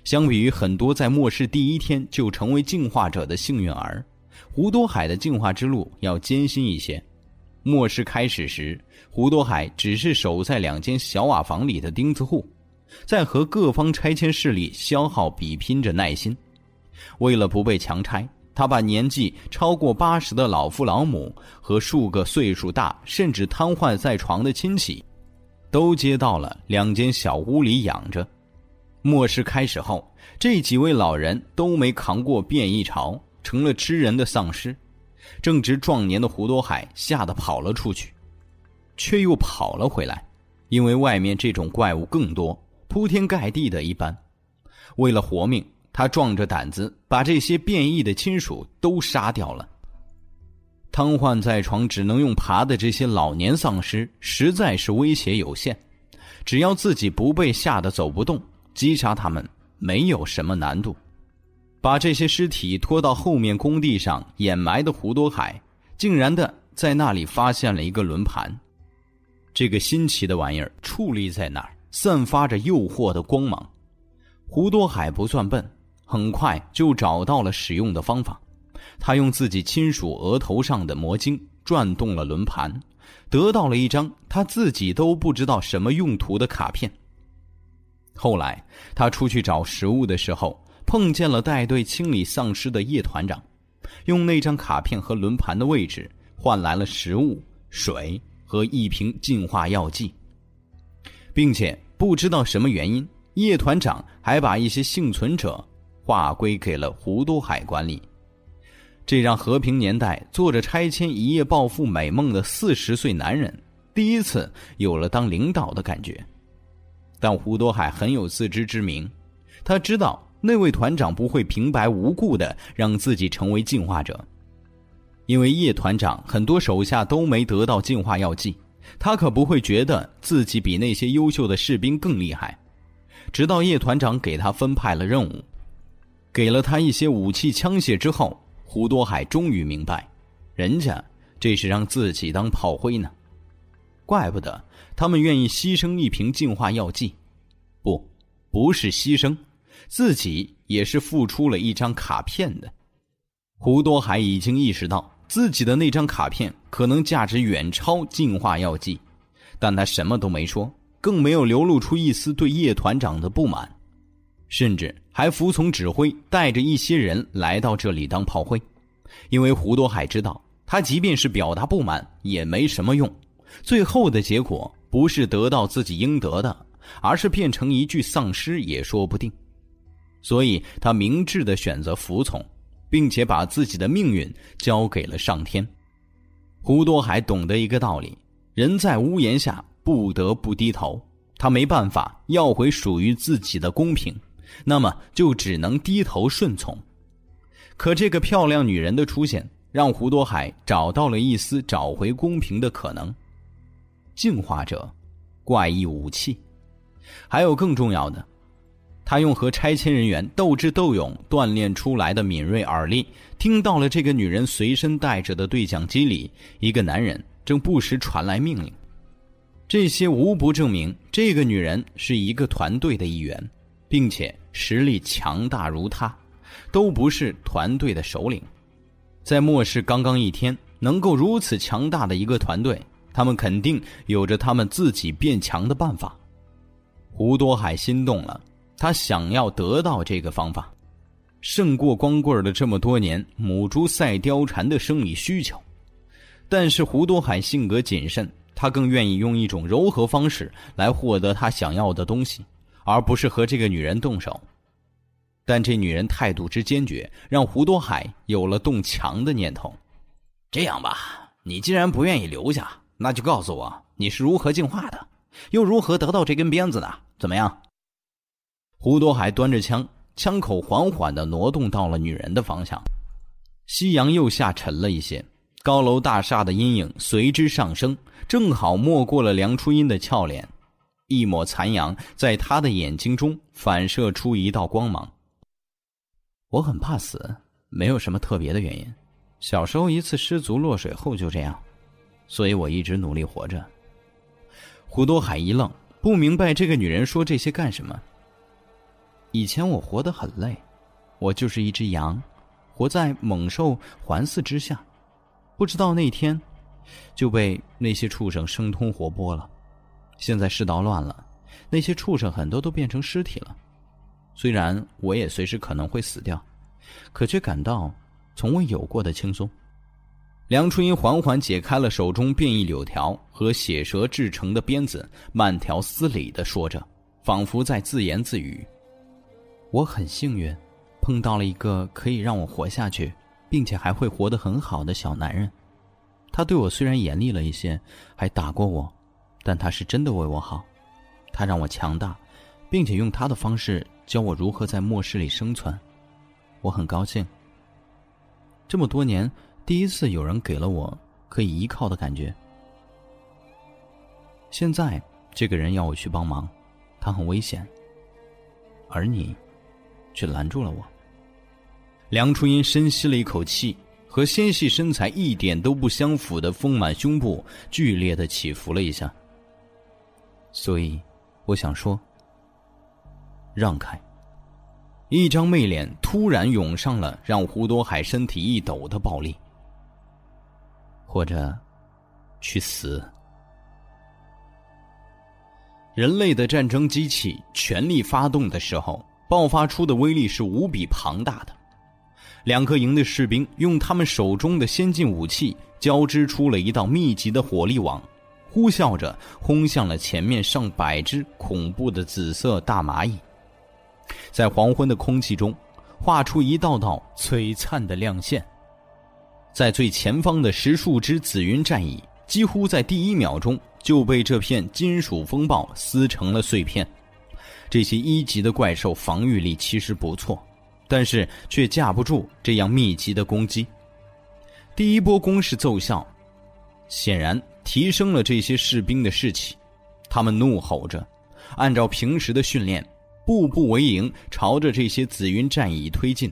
Speaker 1: 相比于很多在末世第一天就成为进化者的幸运儿，胡多海的进化之路要艰辛一些。末世开始时，胡多海只是守在两间小瓦房里的钉子户，在和各方拆迁势力消耗比拼着耐心。为了不被强拆，他把年纪超过八十的老父老母和数个岁数大甚至瘫痪在床的亲戚，都接到了两间小屋里养着。末世开始后，这几位老人都没扛过变异潮，成了吃人的丧尸。正值壮年的胡多海吓得跑了出去，却又跑了回来，因为外面这种怪物更多，铺天盖地的一般。为了活命，他壮着胆子把这些变异的亲属都杀掉了。瘫痪在床、只能用爬的这些老年丧尸，实在是威胁有限。只要自己不被吓得走不动，击杀他们没有什么难度。把这些尸体拖到后面工地上掩埋的胡多海，竟然的在那里发现了一个轮盘。这个新奇的玩意儿矗立在那儿，散发着诱惑的光芒。胡多海不算笨，很快就找到了使用的方法。他用自己亲属额头上的魔晶转动了轮盘，得到了一张他自己都不知道什么用途的卡片。后来他出去找食物的时候。碰见了带队清理丧尸的叶团长，用那张卡片和轮盘的位置换来了食物、水和一瓶净化药剂，并且不知道什么原因，叶团长还把一些幸存者划归给了胡多海管理，这让和平年代做着拆迁一夜暴富美梦的四十岁男人第一次有了当领导的感觉。但胡多海很有自知之明，他知道。那位团长不会平白无故的让自己成为进化者，因为叶团长很多手下都没得到进化药剂，他可不会觉得自己比那些优秀的士兵更厉害。直到叶团长给他分派了任务，给了他一些武器枪械之后，胡多海终于明白，人家这是让自己当炮灰呢。怪不得他们愿意牺牲一瓶净化药剂，不，不是牺牲。自己也是付出了一张卡片的，胡多海已经意识到自己的那张卡片可能价值远超净化药剂，但他什么都没说，更没有流露出一丝对叶团长的不满，甚至还服从指挥，带着一些人来到这里当炮灰，因为胡多海知道，他即便是表达不满也没什么用，最后的结果不是得到自己应得的，而是变成一具丧尸也说不定。所以他明智的选择服从，并且把自己的命运交给了上天。胡多海懂得一个道理：人在屋檐下不得不低头。他没办法要回属于自己的公平，那么就只能低头顺从。可这个漂亮女人的出现，让胡多海找到了一丝找回公平的可能。进化者，怪异武器，还有更重要的。他用和拆迁人员斗智斗勇锻炼出来的敏锐耳力，听到了这个女人随身带着的对讲机里，一个男人正不时传来命令。这些无不证明，这个女人是一个团队的一员，并且实力强大如他，都不是团队的首领。在末世刚刚一天，能够如此强大的一个团队，他们肯定有着他们自己变强的办法。胡多海心动了。他想要得到这个方法，胜过光棍的这么多年母猪赛貂蝉的生理需求。但是胡多海性格谨慎，他更愿意用一种柔和方式来获得他想要的东西，而不是和这个女人动手。但这女人态度之坚决，让胡多海有了动墙的念头。
Speaker 3: 这样吧，你既然不愿意留下，那就告诉我你是如何进化的，又如何得到这根鞭子的？怎么样？
Speaker 1: 胡多海端着枪，枪口缓缓的挪动到了女人的方向。夕阳又下沉了一些，高楼大厦的阴影随之上升，正好没过了梁初音的俏脸，一抹残阳在他的眼睛中反射出一道光芒。我很怕死，没有什么特别的原因，小时候一次失足落水后就这样，所以我一直努力活着。胡多海一愣，不明白这个女人说这些干什么。以前我活得很累，我就是一只羊，
Speaker 2: 活在猛兽环伺之下，不知道那天就被那些畜生生吞活剥了。现在世道乱了，那些畜生很多都变成尸体了。虽然我也随时可能会死掉，可却感到从未有过的轻松。梁初音缓缓解开了手中变异柳条和血蛇制成的鞭子，慢条斯理的说着，仿佛在自言自语：“我很幸运，碰到了一个可以让我活下去，并且还会活得很好的小男人。他对我虽然严厉了一些，还打过我，但他是真的为我好。他让我强大，并且用他的方式教我如何在末世里生存。我很高兴。这么多年。”第一次有人给了我可以依靠的感觉。现在这个人要我去帮忙，他很危险，而你却拦住了我。梁初音深吸了一口气，和纤细身材一点都不相符的丰满胸部剧烈的起伏了一下。所以，我想说，让开。一张媚脸突然涌上了，让胡多海身体一抖的暴力。或者，去死！人类的战争机器全力发动的时候，爆发出的威力是无比庞大的。两个营的士兵用他们手中的先进武器交织出了一道密集的火力网，呼啸着轰向了前面上百只恐怖的紫色大蚂蚁，在黄昏的空气中画出一道道璀璨的亮线。在最前方的十数只紫云战蚁，几乎在第一秒钟就被这片金属风暴撕成了碎片。这些一级的怪兽防御力其实不错，但是却架不住这样密集的攻击。第一波攻势奏效，显然提升了这些士兵的士气。他们怒吼着，按照平时的训练，步步为营，朝着这些紫云战蚁推进，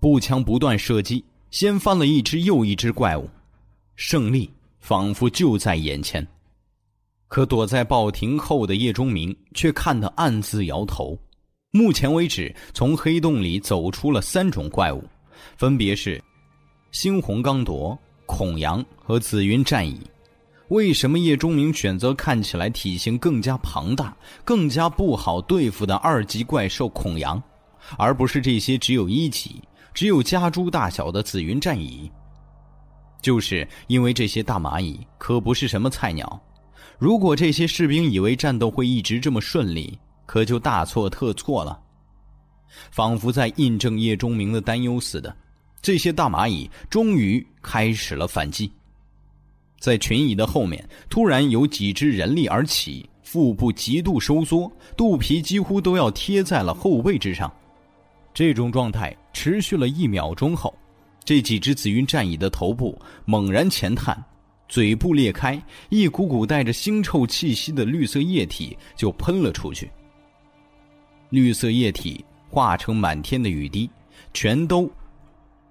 Speaker 2: 步枪不断射击。掀翻了一只又一只怪物，胜利仿佛就在眼前。可躲在报亭后的叶钟明却看得暗自摇头。目前为止，从黑洞里走出了三种怪物，分别是猩红刚铎、孔羊和紫云战蚁。为什么叶钟明选择看起来体型更加庞大、更加不好对付的二级怪兽孔羊，而不是这些只有一级？只有家猪大小的紫云战蚁，就是因为这些大蚂蚁可不是什么菜鸟。如果这些士兵以为战斗会一直这么顺利，可就大错特错了。仿佛在印证叶钟明的担忧似的，这些大蚂蚁终于开始了反击。在群蚁的后面，突然有几只人力而起，腹部极度收缩，肚皮几乎都要贴在了后背之上。这种状态持续了一秒钟后，这几只紫云战蚁的头部猛然前探，嘴部裂开，一股股带着腥臭气息的绿色液体就喷了出去。绿色液体化成满天的雨滴，全都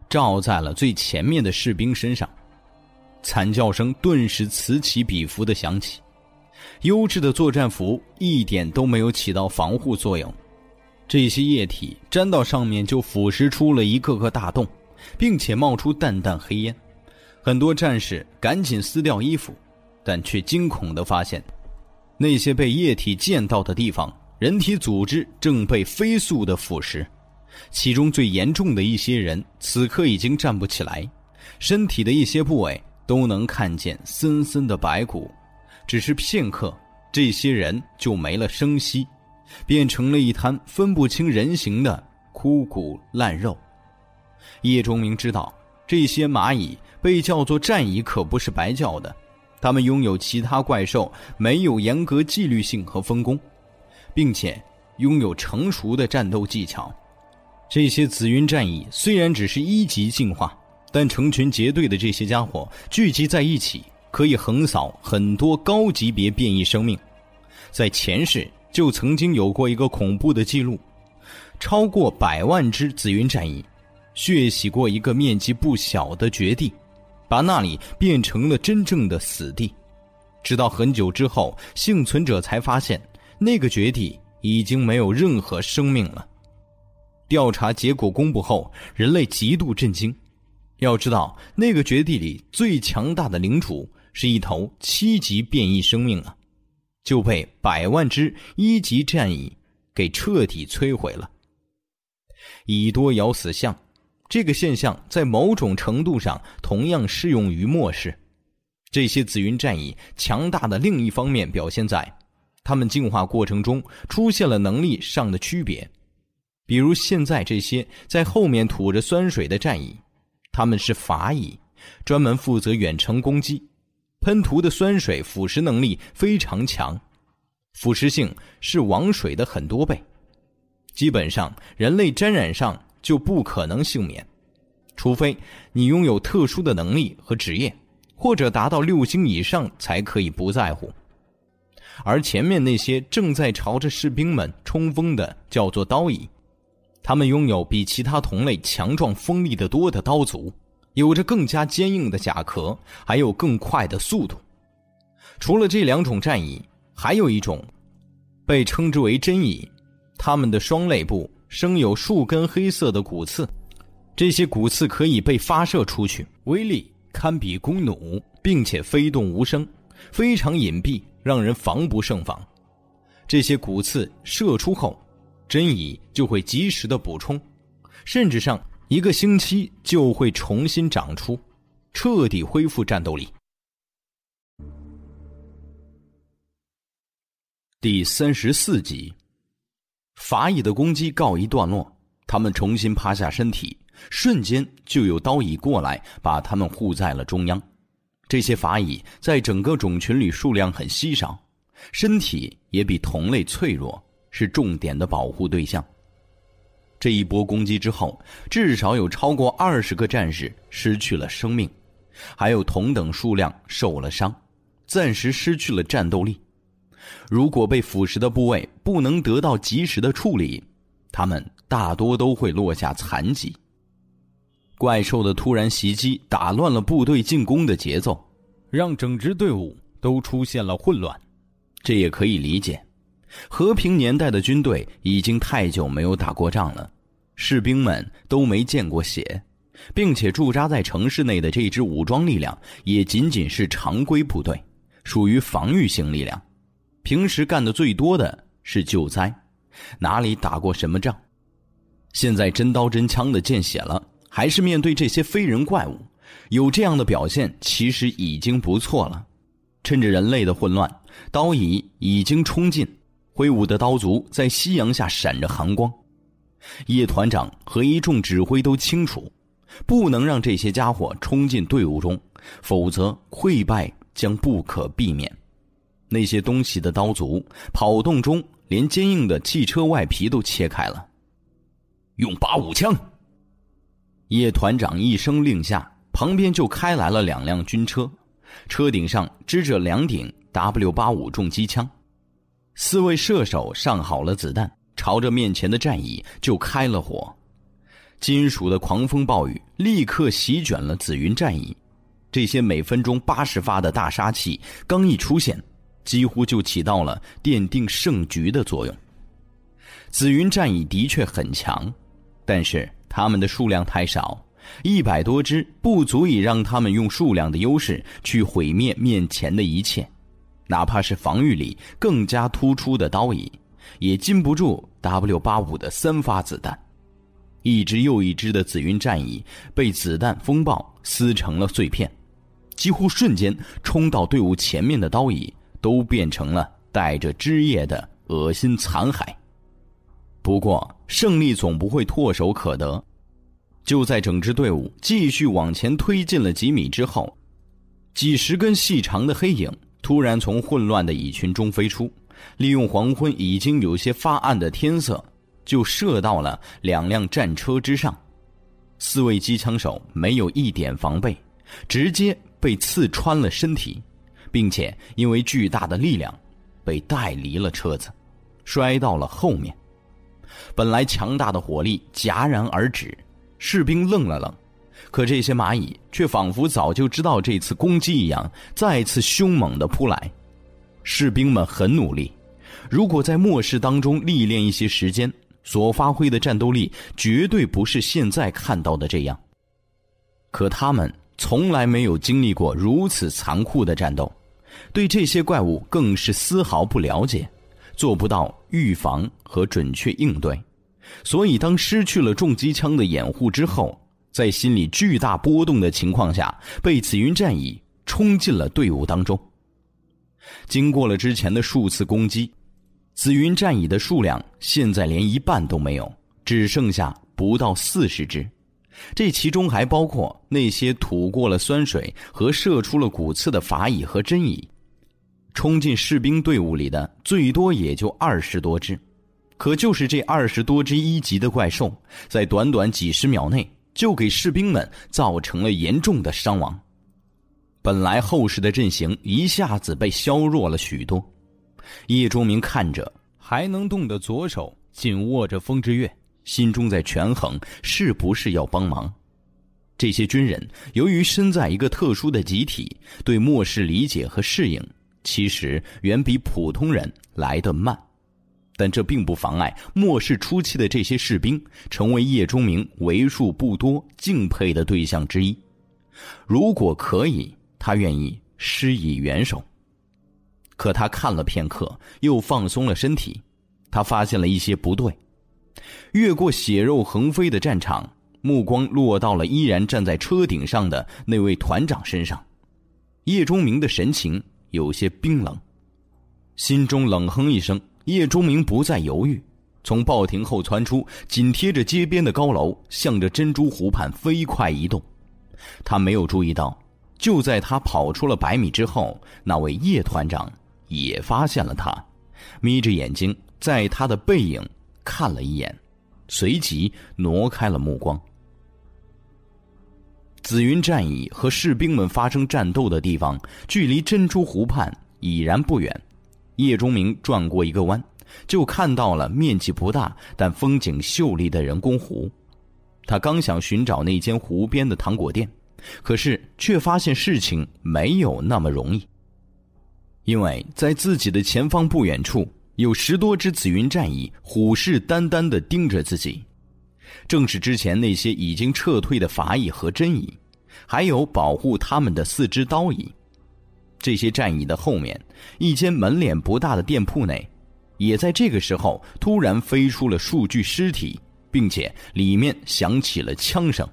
Speaker 2: 照在了最前面的士兵身上，惨叫声顿时此起彼伏的响起。优质的作战服一点都没有起到防护作用。这些液体沾到上面，就腐蚀出了一个个大洞，并且冒出淡淡黑烟。很多战士赶紧撕掉衣服，但却惊恐地发现，那些被液体溅到的地方，人体组织正被飞速地腐蚀。其中最严重的一些人，此刻已经站不起来，身体的一些部位都能看见森森的白骨。只是片刻，这些人就没了声息。变成了一滩分不清人形的枯骨烂肉。叶钟明知道，这些蚂蚁被叫做战蚁可不是白叫的，它们拥有其他怪兽没有严格纪律性和分工，并且拥有成熟的战斗技巧。这些紫云战蚁虽然只是一级进化，但成群结队的这些家伙聚集在一起，可以横扫很多高级别变异生命。在前世。就曾经有过一个恐怖的记录，超过百万只紫云战蚁，血洗过一个面积不小的绝地，把那里变成了真正的死地。直到很久之后，幸存者才发现，那个绝地已经没有任何生命了。调查结果公布后，人类极度震惊。要知道，那个绝地里最强大的领主是一头七级变异生命啊，就被百万只一级战蚁给彻底摧毁了。蚁多咬死象，这个现象在某种程度上同样适用于末世。这些紫云战蚁强大的另一方面表现在，它们进化过程中出现了能力上的区别。比如现在这些在后面吐着酸水的战蚁，他们是法蚁，专门负责远程攻击，喷涂的酸水腐蚀能力非常强，腐蚀性是王水的很多倍。基本上，人类沾染上就不可能幸免，除非你拥有特殊的能力和职业，或者达到六星以上才可以不在乎。而前面那些正在朝着士兵们冲锋的，叫做刀蚁，他们拥有比其他同类强壮锋利得多的刀足，有着更加坚硬的甲壳，还有更快的速度。除了这两种战蚁，还有一种被称之为真蚁。它们的双肋部生有数根黑色的骨刺，这些骨刺可以被发射出去，威力堪比弓弩，并且飞动无声，非常隐蔽，让人防不胜防。这些骨刺射出后，真蚁就会及时的补充，甚至上一个星期就会重新长出，彻底恢复战斗力。第三十四集。法蚁的攻击告一段落，他们重新趴下身体，瞬间就有刀蚁过来，把他们护在了中央。这些法蚁在整个种群里数量很稀少，身体也比同类脆弱，是重点的保护对象。这一波攻击之后，至少有超过二十个战士失去了生命，还有同等数量受了伤，暂时失去了战斗力。如果被腐蚀的部位不能得到及时的处理，他们大多都会落下残疾。怪兽的突然袭击打乱了部队进攻的节奏，让整支队伍都出现了混乱。这也可以理解，和平年代的军队已经太久没有打过仗了，士兵们都没见过血，并且驻扎在城市内的这支武装力量也仅仅是常规部队，属于防御性力量。平时干的最多的是救灾，哪里打过什么仗？现在真刀真枪的见血了，还是面对这些非人怪物，有这样的表现其实已经不错了。趁着人类的混乱，刀蚁已经冲进，挥舞的刀足在夕阳下闪着寒光。叶团长和一众指挥都清楚，不能让这些家伙冲进队伍中，否则溃败将不可避免。那些东西的刀足跑动中，连坚硬的汽车外皮都切开了。用八五枪！叶团长一声令下，旁边就开来了两辆军车，车顶上支着两顶 W 八五重机枪。四位射手上好了子弹，朝着面前的战蚁就开了火。金属的狂风暴雨立刻席卷了紫云战蚁，这些每分钟八十发的大杀器刚一出现。几乎就起到了奠定胜局的作用。紫云战蚁的确很强，但是他们的数量太少，一百多只不足以让他们用数量的优势去毁灭面前的一切，哪怕是防御力更加突出的刀蚁，也禁不住 W 八五的三发子弹。一只又一只的紫云战蚁被子弹风暴撕成了碎片，几乎瞬间冲到队伍前面的刀蚁。都变成了带着汁液的恶心残骸。不过，胜利总不会唾手可得。就在整支队伍继续往前推进了几米之后，几十根细长的黑影突然从混乱的蚁群中飞出，利用黄昏已经有些发暗的天色，就射到了两辆战车之上。四位机枪手没有一点防备，直接被刺穿了身体。并且因为巨大的力量，被带离了车子，摔到了后面。本来强大的火力戛然而止，士兵愣了愣，可这些蚂蚁却仿佛早就知道这次攻击一样，再次凶猛的扑来。士兵们很努力，如果在末世当中历练一些时间，所发挥的战斗力绝对不是现在看到的这样。可他们从来没有经历过如此残酷的战斗，对这些怪物更是丝毫不了解，做不到预防和准确应对。所以，当失去了重机枪的掩护之后，在心里巨大波动的情况下，被紫云战蚁冲进了队伍当中。经过了之前的数次攻击，紫云战蚁的数量现在连一半都没有，只剩下不到四十只。这其中还包括那些吐过了酸水和射出了骨刺的法蚁和真蚁。冲进士兵队伍里的最多也就二十多只。可就是这二十多只一级的怪兽，在短短几十秒内就给士兵们造成了严重的伤亡。本来厚实的阵型一下子被削弱了许多。叶钟明看着还能动的左手紧握着风之月，心中在权衡是不是要帮忙。这些军人由于身在一个特殊的集体，对末世理解和适应，其实远比普通人来得慢。但这并不妨碍末世初期的这些士兵成为叶钟明为数不多敬佩的对象之一。如果可以，他愿意施以援手。可他看了片刻，又放松了身体。他发现了一些不对，越过血肉横飞的战场，目光落到了依然站在车顶上的那位团长身上。叶钟明的神情有些冰冷，心中冷哼一声。叶钟明不再犹豫，从报亭后窜出，紧贴着街边的高楼，向着珍珠湖畔飞快移动。他没有注意到，就在他跑出了百米之后，那位叶团长也发现了他，眯着眼睛在他的背影看了一眼，随即挪开了目光。紫云战役和士兵们发生战斗的地方，距离珍珠湖畔已然不远。叶钟明转过一个弯，就看到了面积不大但风景秀丽的人工湖。他刚想寻找那间湖边的糖果店，可是却发现事情没有那么容易。因为在自己的前方不远处，有十多只紫云战蚁虎视眈眈地盯着自己，正是之前那些已经撤退的法蚁和真蚁，还有保护他们的四只刀蚁。这些战役的后面，一间门脸不大的店铺内，也在这个时候突然飞出了数具尸体，并且里面响起了枪声。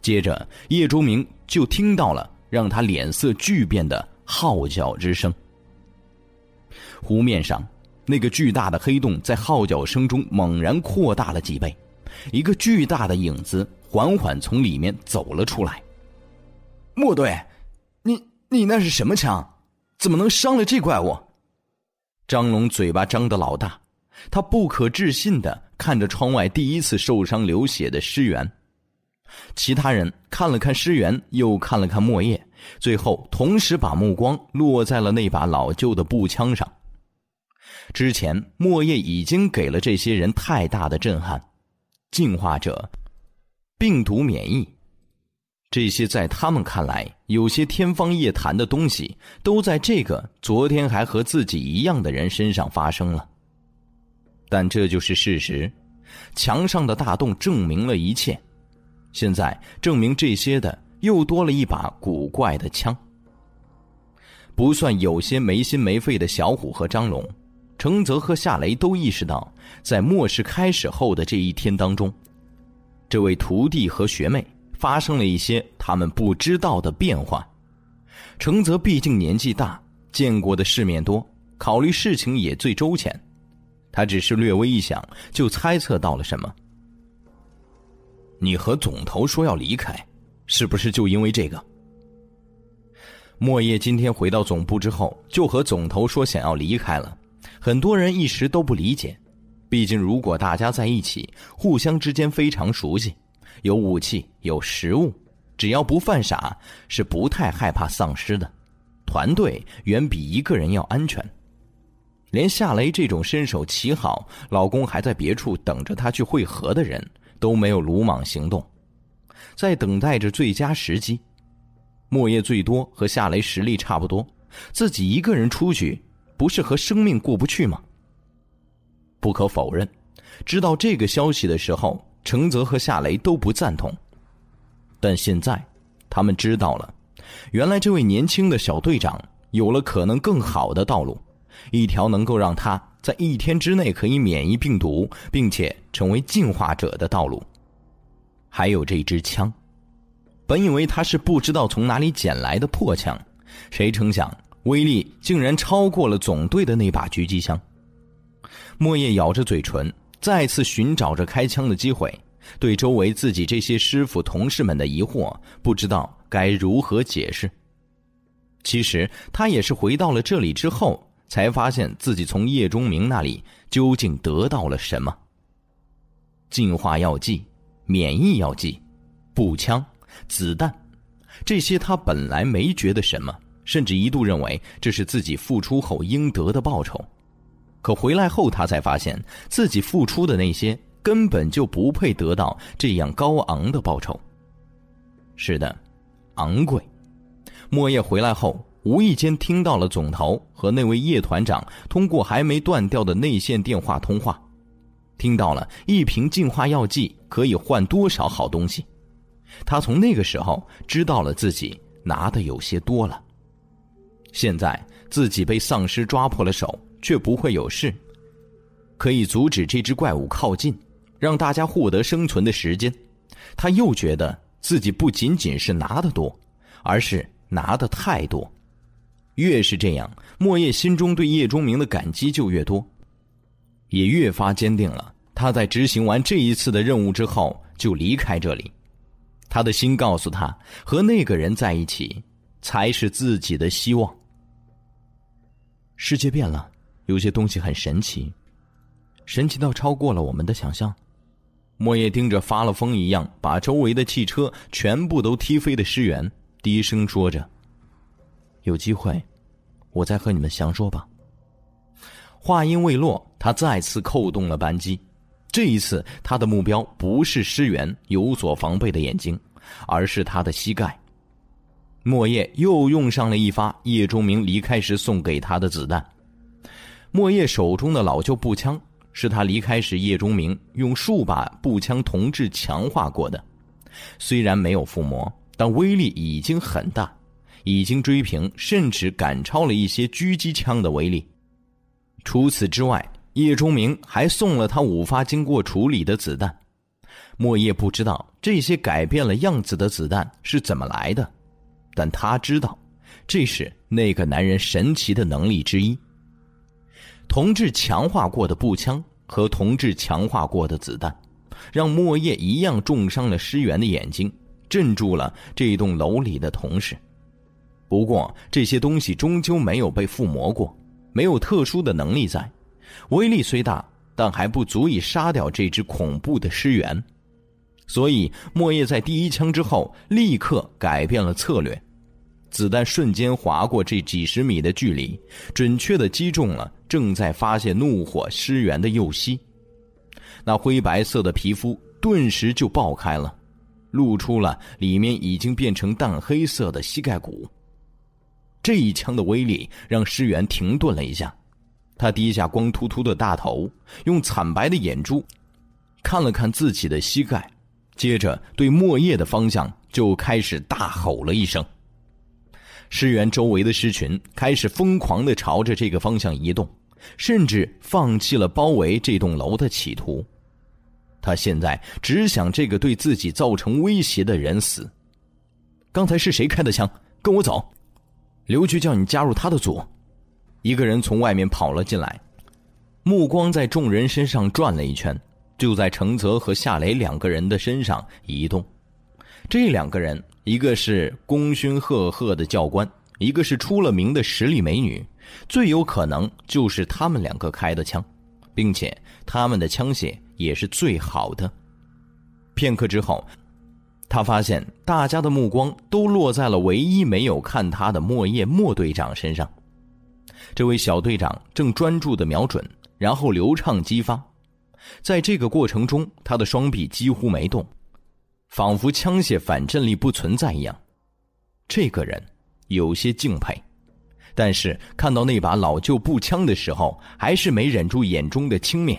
Speaker 2: 接着，叶钟明就听到了让他脸色巨变的号角之声。湖面上，那个巨大的黑洞在号角声中猛然扩大了几倍，一个巨大的影子缓缓从里面走了出来。
Speaker 3: 莫队，你。那是什么枪？怎么能伤了这怪物？
Speaker 2: 张龙嘴巴张得老大，他不可置信的看着窗外第一次受伤流血的尸源。其他人看了看尸源，又看了看莫叶，最后同时把目光落在了那把老旧的步枪上。之前莫叶已经给了这些人太大的震撼，进化者，病毒免疫。这些在他们看来有些天方夜谭的东西，都在这个昨天还和自己一样的人身上发生了。但这就是事实，墙上的大洞证明了一切。现在证明这些的又多了一把古怪的枪。不算有些没心没肺的小虎和张龙，程泽和夏雷都意识到，在末世开始后的这一天当中，这位徒弟和学妹。发生了一些他们不知道的变化。程泽毕竟年纪大，见过的世面多，考虑事情也最周全。他只是略微一想，就猜测到了什么。
Speaker 3: 你和总头说要离开，是不是就因为这个？
Speaker 2: 莫叶今天回到总部之后，就和总头说想要离开了。很多人一时都不理解，毕竟如果大家在一起，互相之间非常熟悉。有武器，有食物，只要不犯傻，是不太害怕丧尸的。团队远比一个人要安全。连夏雷这种身手奇好、老公还在别处等着他去会合的人，都没有鲁莽行动，在等待着最佳时机。莫叶最多和夏雷实力差不多，自己一个人出去，不是和生命过不去吗？不可否认，知道这个消息的时候，程泽和夏雷都不赞同。但现在，他们知道了，原来这位年轻的小队长有了可能更好的道路，一条能够让他在一天之内可以免疫病毒，并且成为进化者的道路。还有这支枪，本以为他是不知道从哪里捡来的破枪，谁成想威力竟然超过了总队的那把狙击枪。莫叶咬着嘴唇，再次寻找着开枪的机会。对周围自己这些师傅同事们的疑惑，不知道该如何解释。其实他也是回到了这里之后，才发现自己从叶钟明那里究竟得到了什么。进化药剂、免疫药剂、步枪、子弹，这些他本来没觉得什么，甚至一度认为这是自己付出后应得的报酬。可回来后，他才发现自己付出的那些。根本就不配得到这样高昂的报酬。是的，昂贵。莫叶回来后，无意间听到了总头和那位叶团长通过还没断掉的内线电话通话，听到了一瓶净化药剂可以换多少好东西。他从那个时候知道了自己拿的有些多了。现在自己被丧尸抓破了手，却不会有事，可以阻止这只怪物靠近。让大家获得生存的时间，他又觉得自己不仅仅是拿的多，而是拿的太多。越是这样，莫叶心中对叶钟明的感激就越多，也越发坚定了他在执行完这一次的任务之后就离开这里。他的心告诉他，和那个人在一起才是自己的希望。世界变了，有些东西很神奇，神奇到超过了我们的想象。莫叶盯着发了疯一样把周围的汽车全部都踢飞的诗源，低声说着：“有机会，我再和你们详说吧。”话音未落，他再次扣动了扳机。这一次，他的目标不是诗源有所防备的眼睛，而是他的膝盖。莫叶又用上了一发叶钟明离开时送给他的子弹。莫叶手中的老旧步枪。是他离开时，叶钟明用数把步枪铜制强化过的，虽然没有附魔，但威力已经很大，已经追平甚至赶超了一些狙击枪的威力。除此之外，叶钟明还送了他五发经过处理的子弹。莫叶不知道这些改变了样子的子弹是怎么来的，但他知道，这是那个男人神奇的能力之一。铜制强化过的步枪和铜制强化过的子弹，让莫叶一样重伤了尸源的眼睛，镇住了这一栋楼里的同事。不过这些东西终究没有被附魔过，没有特殊的能力在，威力虽大，但还不足以杀掉这只恐怖的尸源。所以莫叶在第一枪之后立刻改变了策略。子弹瞬间划过这几十米的距离，准确的击中了正在发泄怒火尸源的右膝。那灰白色的皮肤顿时就爆开了，露出了里面已经变成淡黑色的膝盖骨。这一枪的威力让尸源停顿了一下，他低下光秃秃的大头，用惨白的眼珠看了看自己的膝盖，接着对莫叶的方向就开始大吼了一声。尸源周围的尸群开始疯狂的朝着这个方向移动，甚至放弃了包围这栋楼的企图。他现在只想这个对自己造成威胁的人死。刚才是谁开的枪？跟我走，刘局叫你加入他的组。一个人从外面跑了进来，目光在众人身上转了一圈，就在程泽和夏雷两个人的身上移动。这两个人。一个是功勋赫赫的教官，一个是出了名的实力美女，最有可能就是他们两个开的枪，并且他们的枪械也是最好的。片刻之后，他发现大家的目光都落在了唯一没有看他的莫叶莫队长身上。这位小队长正专注的瞄准，然后流畅激发，在这个过程中，他的双臂几乎没动。仿佛枪械反震力不存在一样，这个人有些敬佩，但是看到那把老旧步枪的时候，还是没忍住眼中的轻蔑。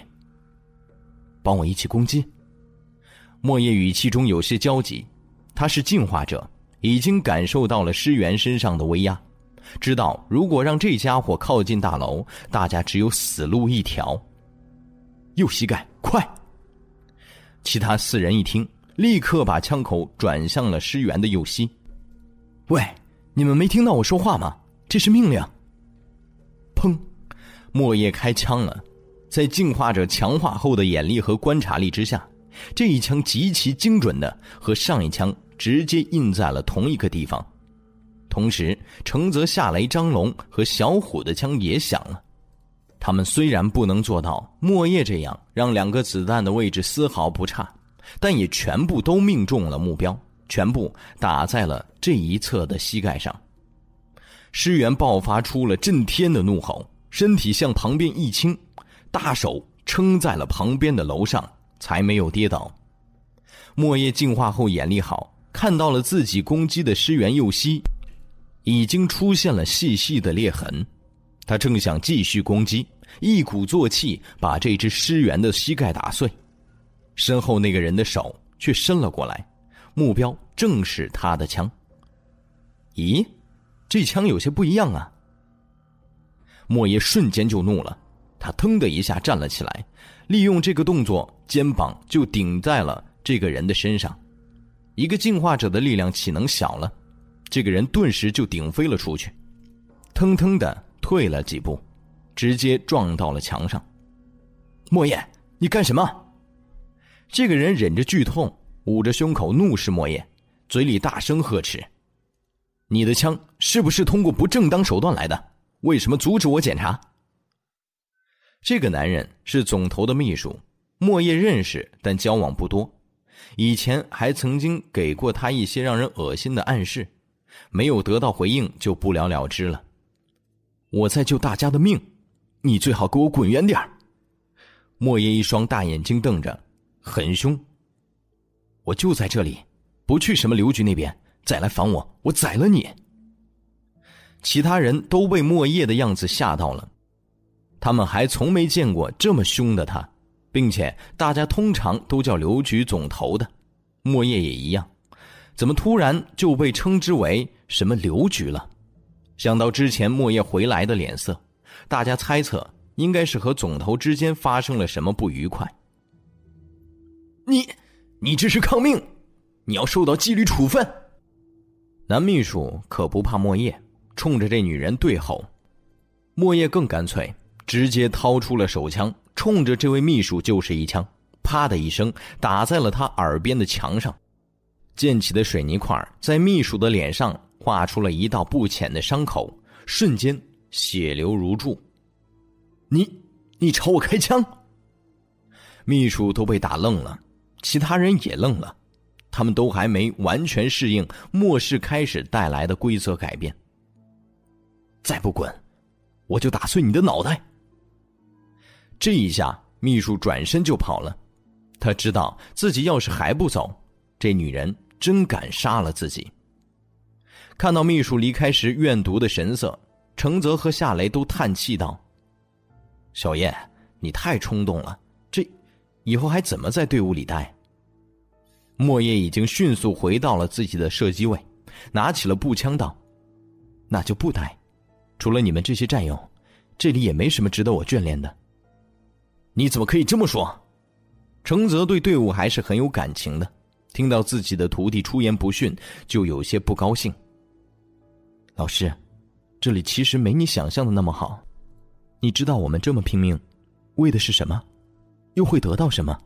Speaker 3: 帮我一起攻击。
Speaker 2: 莫叶语气中有些焦急，他是进化者，已经感受到了尸源身上的威压，知道如果让这家伙靠近大楼，大家只有死路一条。右膝盖，快！其他四人一听，立刻把枪口转向了尸源的右膝。
Speaker 3: 喂，你们没听到我说话吗？这是命令。
Speaker 2: 砰！莫叶开枪了，在进化者强化后的眼力和观察力之下，这一枪极其精准的和上一枪直接印在了同一个地方。同时，承泽下雷、张龙和小虎的枪也响了。他们虽然不能做到莫叶这样让两个子弹的位置丝毫不差，但也全部都命中了目标，全部打在了这一侧的膝盖上。尸源爆发出了震天的怒吼，身体向旁边一倾，大手撑在了旁边的楼上，才没有跌倒。莫叶进化后眼力好，看到了自己攻击的尸源右膝，已经出现了细细的裂痕。他正想继续攻击，一鼓作气把这只尸源的膝盖打碎，身后那个人的手却伸了过来，目标正是他的枪。咦，这枪有些不一样啊！莫爷瞬间就怒了，他腾的一下站了起来，利用这个动作，肩膀就顶在了这个人的身上。一个进化者的力量岂能小了？这个人顿时就顶飞了出去，腾腾的。退了几步，直接撞到了墙上。莫爷，你干什么？这个人忍着剧痛，捂着胸口，怒视莫叶，嘴里大声呵斥：“你的枪是不是通过不正当手段来的？为什么阻止我检查？”这个男人是总头的秘书，莫叶认识，但交往不多。以前还曾经给过他一些让人恶心的暗示，没有得到回应，就不了了之了。我在救大家的命，你最好给我滚远点莫言一双大眼睛瞪着，很凶。我就在这里，不去什么刘局那边，再来烦我，我宰了你。其他人都被莫叶的样子吓到了，他们还从没见过这么凶的他，并且大家通常都叫刘局总头的，莫叶也一样，怎么突然就被称之为什么刘局了？想到之前莫叶回来的脸色，大家猜测应该是和总头之间发生了什么不愉快。你，你这是抗命，你要受到纪律处分。男秘书可不怕莫叶，冲着这女人对吼。莫叶更干脆，直接掏出了手枪，冲着这位秘书就是一枪，啪的一声打在了他耳边的墙上，溅起的水泥块在秘书的脸上。画出了一道不浅的伤口，瞬间血流如注。你，你朝我开枪！秘书都被打愣了，其他人也愣了，他们都还没完全适应末世开始带来的规则改变。再不滚，我就打碎你的脑袋！这一下，秘书转身就跑了。他知道自己要是还不走，这女人真敢杀了自己。看到秘书离开时怨毒的神色，程泽和夏雷都叹气道：“小燕，你太冲动了，以后还怎么在队伍里待？”莫叶已经迅速回到了自己的射击位，拿起了步枪道：“那就不待，除了你们这些战友，这里也没什么值得我眷恋的。”你怎么可以这么说？程泽对队伍还是很有感情的，听到自己的徒弟出言不逊，就有些不高兴。老师，这里其实没你想象的那么好。你知道我们这么拼命，为的是什么？又会得到什么？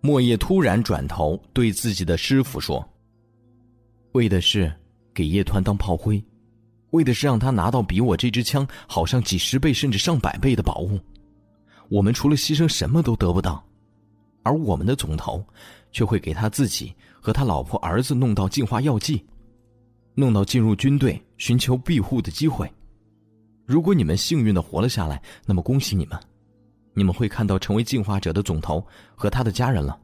Speaker 2: 莫叶突然转头对自己的师傅说：“为的是给叶团当炮灰，为的是让他拿到比我这支枪好上几十倍甚至上百倍的宝物。我们除了牺牲什么都得不到，而我们的总头却会给他自己和他老婆儿子弄到进化药剂。”弄到进入军队寻求庇护的机会。如果你们幸运的活了下来，那么恭喜你们，你们会看到成为进化者的总头和他的家人了。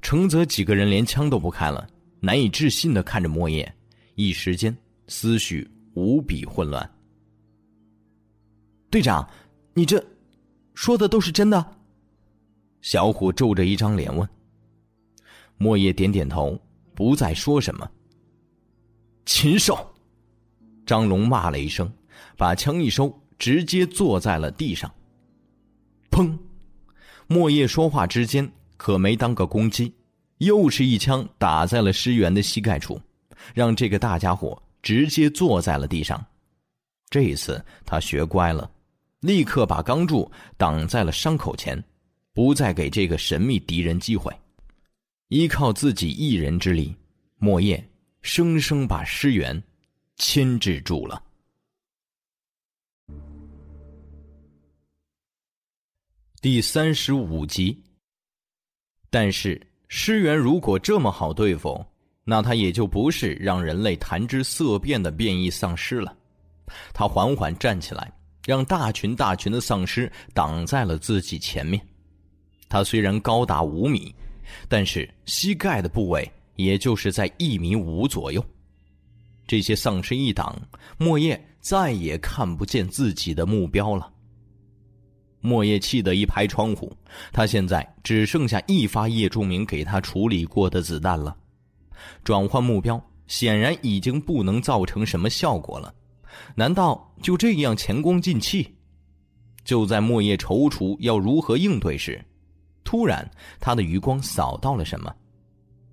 Speaker 2: 承泽几个人连枪都不开了，难以置信的看着莫叶，一时间思绪无比混乱。队长，你这说的都是真的？
Speaker 1: 小虎皱着一张脸问。
Speaker 2: 莫叶点点头，不再说什么。
Speaker 1: 禽兽！
Speaker 2: 张龙骂了一声，把枪一收，直接坐在了地上。砰！莫叶说话之间可没当个公鸡，又是一枪打在了施源的膝盖处，让这个大家伙直接坐在了地上。这一次他学乖了，立刻把钢柱挡在了伤口前，不再给这个神秘敌人机会。依靠自己一人之力，莫叶生生把尸源牵制住了。第三十五集。但是尸源如果这么好对付，那他也就不是让人类谈之色变的变异丧尸了。他缓缓站起来，让大群大群的丧尸挡在了自己前面。他虽然高达五米。但是膝盖的部位，也就是在一米五左右。这些丧尸一挡，莫叶再也看不见自己的目标了。莫叶气得一拍窗户，他现在只剩下一发叶仲明给他处理过的子弹了。转换目标显然已经不能造成什么效果了。难道就这样前功尽弃？就在莫叶踌躇要如何应对时。突然，他的余光扫到了什么，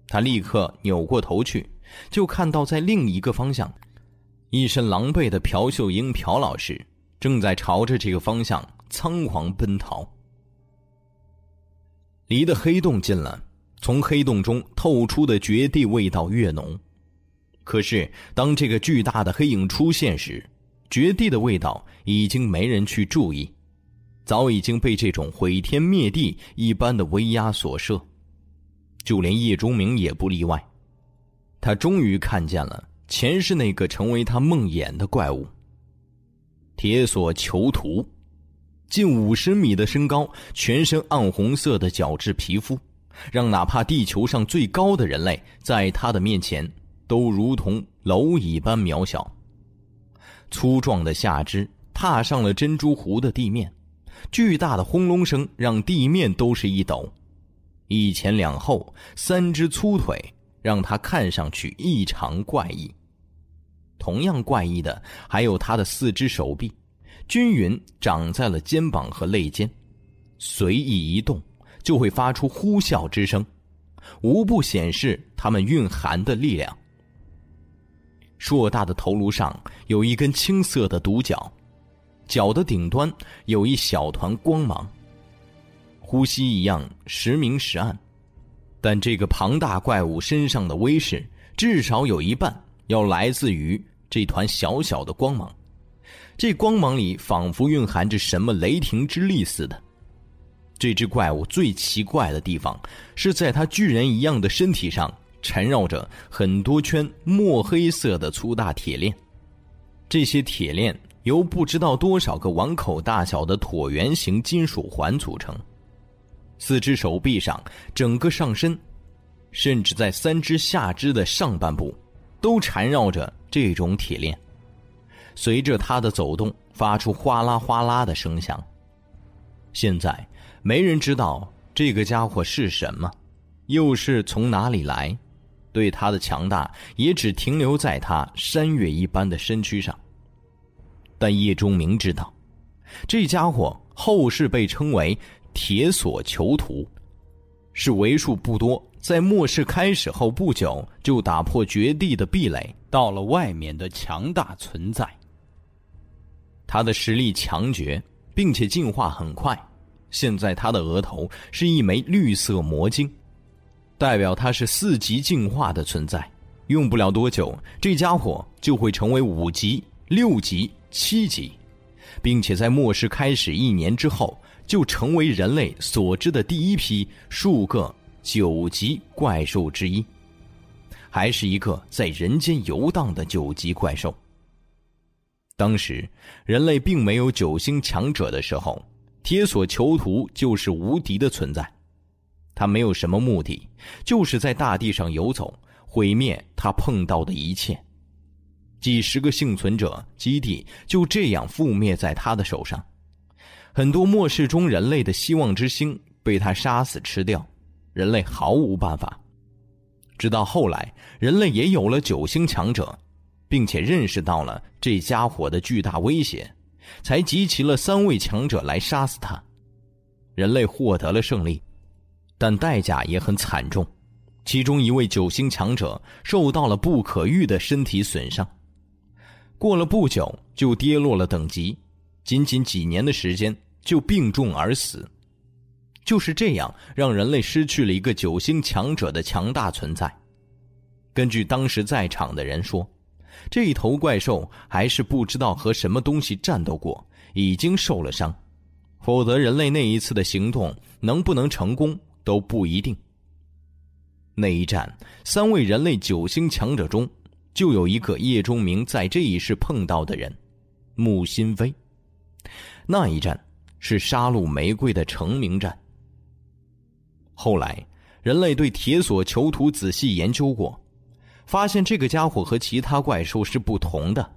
Speaker 2: 他立刻扭过头去，就看到在另一个方向，一身狼狈的朴秀英朴老师正在朝着这个方向仓皇奔逃。离得黑洞近了，从黑洞中透出的绝地味道越浓。可是，当这个巨大的黑影出现时，绝地的味道已经没人去注意。早已经被这种毁天灭地一般的威压所慑，就连叶钟明也不例外。他终于看见了前世那个成为他梦魇的怪物——铁索囚徒，近五十米的身高，全身暗红色的角质皮肤，让哪怕地球上最高的人类在他的面前都如同蝼蚁般渺小。粗壮的下肢踏上了珍珠湖的地面。巨大的轰隆声让地面都是一抖，一前两后三只粗腿让他看上去异常怪异。同样怪异的还有他的四只手臂，均匀长在了肩膀和肋间，随意一动就会发出呼啸之声，无不显示他们蕴含的力量。硕大的头颅上有一根青色的独角。角的顶端有一小团光芒，呼吸一样时明时暗，但这个庞大怪物身上的威势，至少有一半要来自于这团小小的光芒。这光芒里仿佛蕴含着什么雷霆之力似的。这只怪物最奇怪的地方，是在它巨人一样的身体上缠绕着很多圈墨黑色的粗大铁链，这些铁链。由不知道多少个碗口大小的椭圆形金属环组成，四只手臂上、整个上身，甚至在三只下肢的上半部，都缠绕着这种铁链，随着他的走动发出哗啦哗啦的声响。现在没人知道这个家伙是什么，又是从哪里来，对他的强大也只停留在他山岳一般的身躯上。但叶钟明知道，这家伙后世被称为“铁索囚徒”，是为数不多在末世开始后不久就打破绝地的壁垒到了外面的强大存在。他的实力强绝，并且进化很快。现在他的额头是一枚绿色魔晶，代表他是四级进化的存在。用不了多久，这家伙就会成为五级、六级。七级，并且在末世开始一年之后，就成为人类所知的第一批数个九级怪兽之一，还是一个在人间游荡的九级怪兽。当时人类并没有九星强者的时候，铁索囚徒就是无敌的存在。他没有什么目的，就是在大地上游走，毁灭他碰到的一切。几十个幸存者基地就这样覆灭在他的手上，很多末世中人类的希望之星被他杀死吃掉，人类毫无办法。直到后来，人类也有了九星强者，并且认识到了这家伙的巨大威胁，才集齐了三位强者来杀死他。人类获得了胜利，但代价也很惨重。其中一位九星强者受到了不可遇的身体损伤，过了不久就跌落了等级，仅仅几年的时间就病重而死。就是这样，让人类失去了一个九星强者的强大存在。根据当时在场的人说，这一头怪兽还是不知道和什么东西战斗过，已经受了伤，否则人类那一次的行动能不能成功都不一定。那一战，三位人类九星强者中，就有一个叶钟明在这一世碰到的人，穆心飞。那一战是杀戮玫瑰的成名战。后来，人类对铁索囚徒仔细研究过，发现这个家伙和其他怪兽是不同的。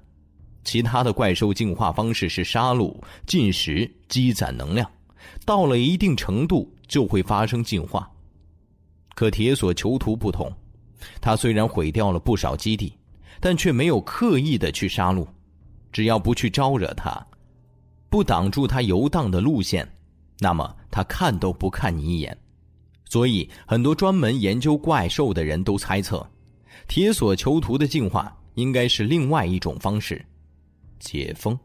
Speaker 2: 其他的怪兽进化方式是杀戮、进食、积攒能量，到了一定程度就会发生进化。可铁索囚徒不同，他虽然毁掉了不少基地，但却没有刻意的去杀戮。只要不去招惹他，不挡住他游荡的路线，那么他看都不看你一眼。所以，很多专门研究怪兽的人都猜测，铁索囚徒的进化应该是另外一种方式——解封。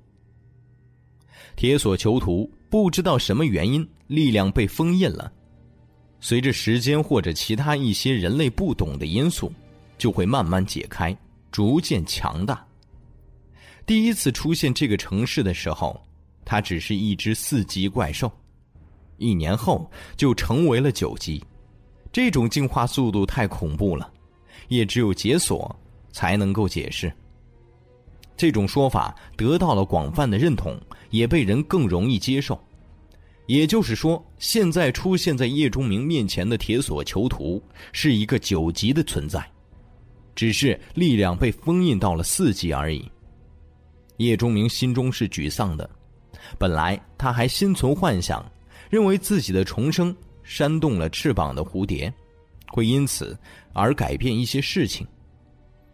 Speaker 2: 铁索囚徒不知道什么原因，力量被封印了。随着时间或者其他一些人类不懂的因素，就会慢慢解开，逐渐强大。第一次出现这个城市的时候，它只是一只四级怪兽，一年后就成为了九级。这种进化速度太恐怖了，也只有解锁才能够解释。这种说法得到了广泛的认同，也被人更容易接受。也就是说，现在出现在叶钟明面前的铁索囚徒是一个九级的存在，只是力量被封印到了四级而已。叶钟明心中是沮丧的，本来他还心存幻想，认为自己的重生扇动了翅膀的蝴蝶，会因此而改变一些事情，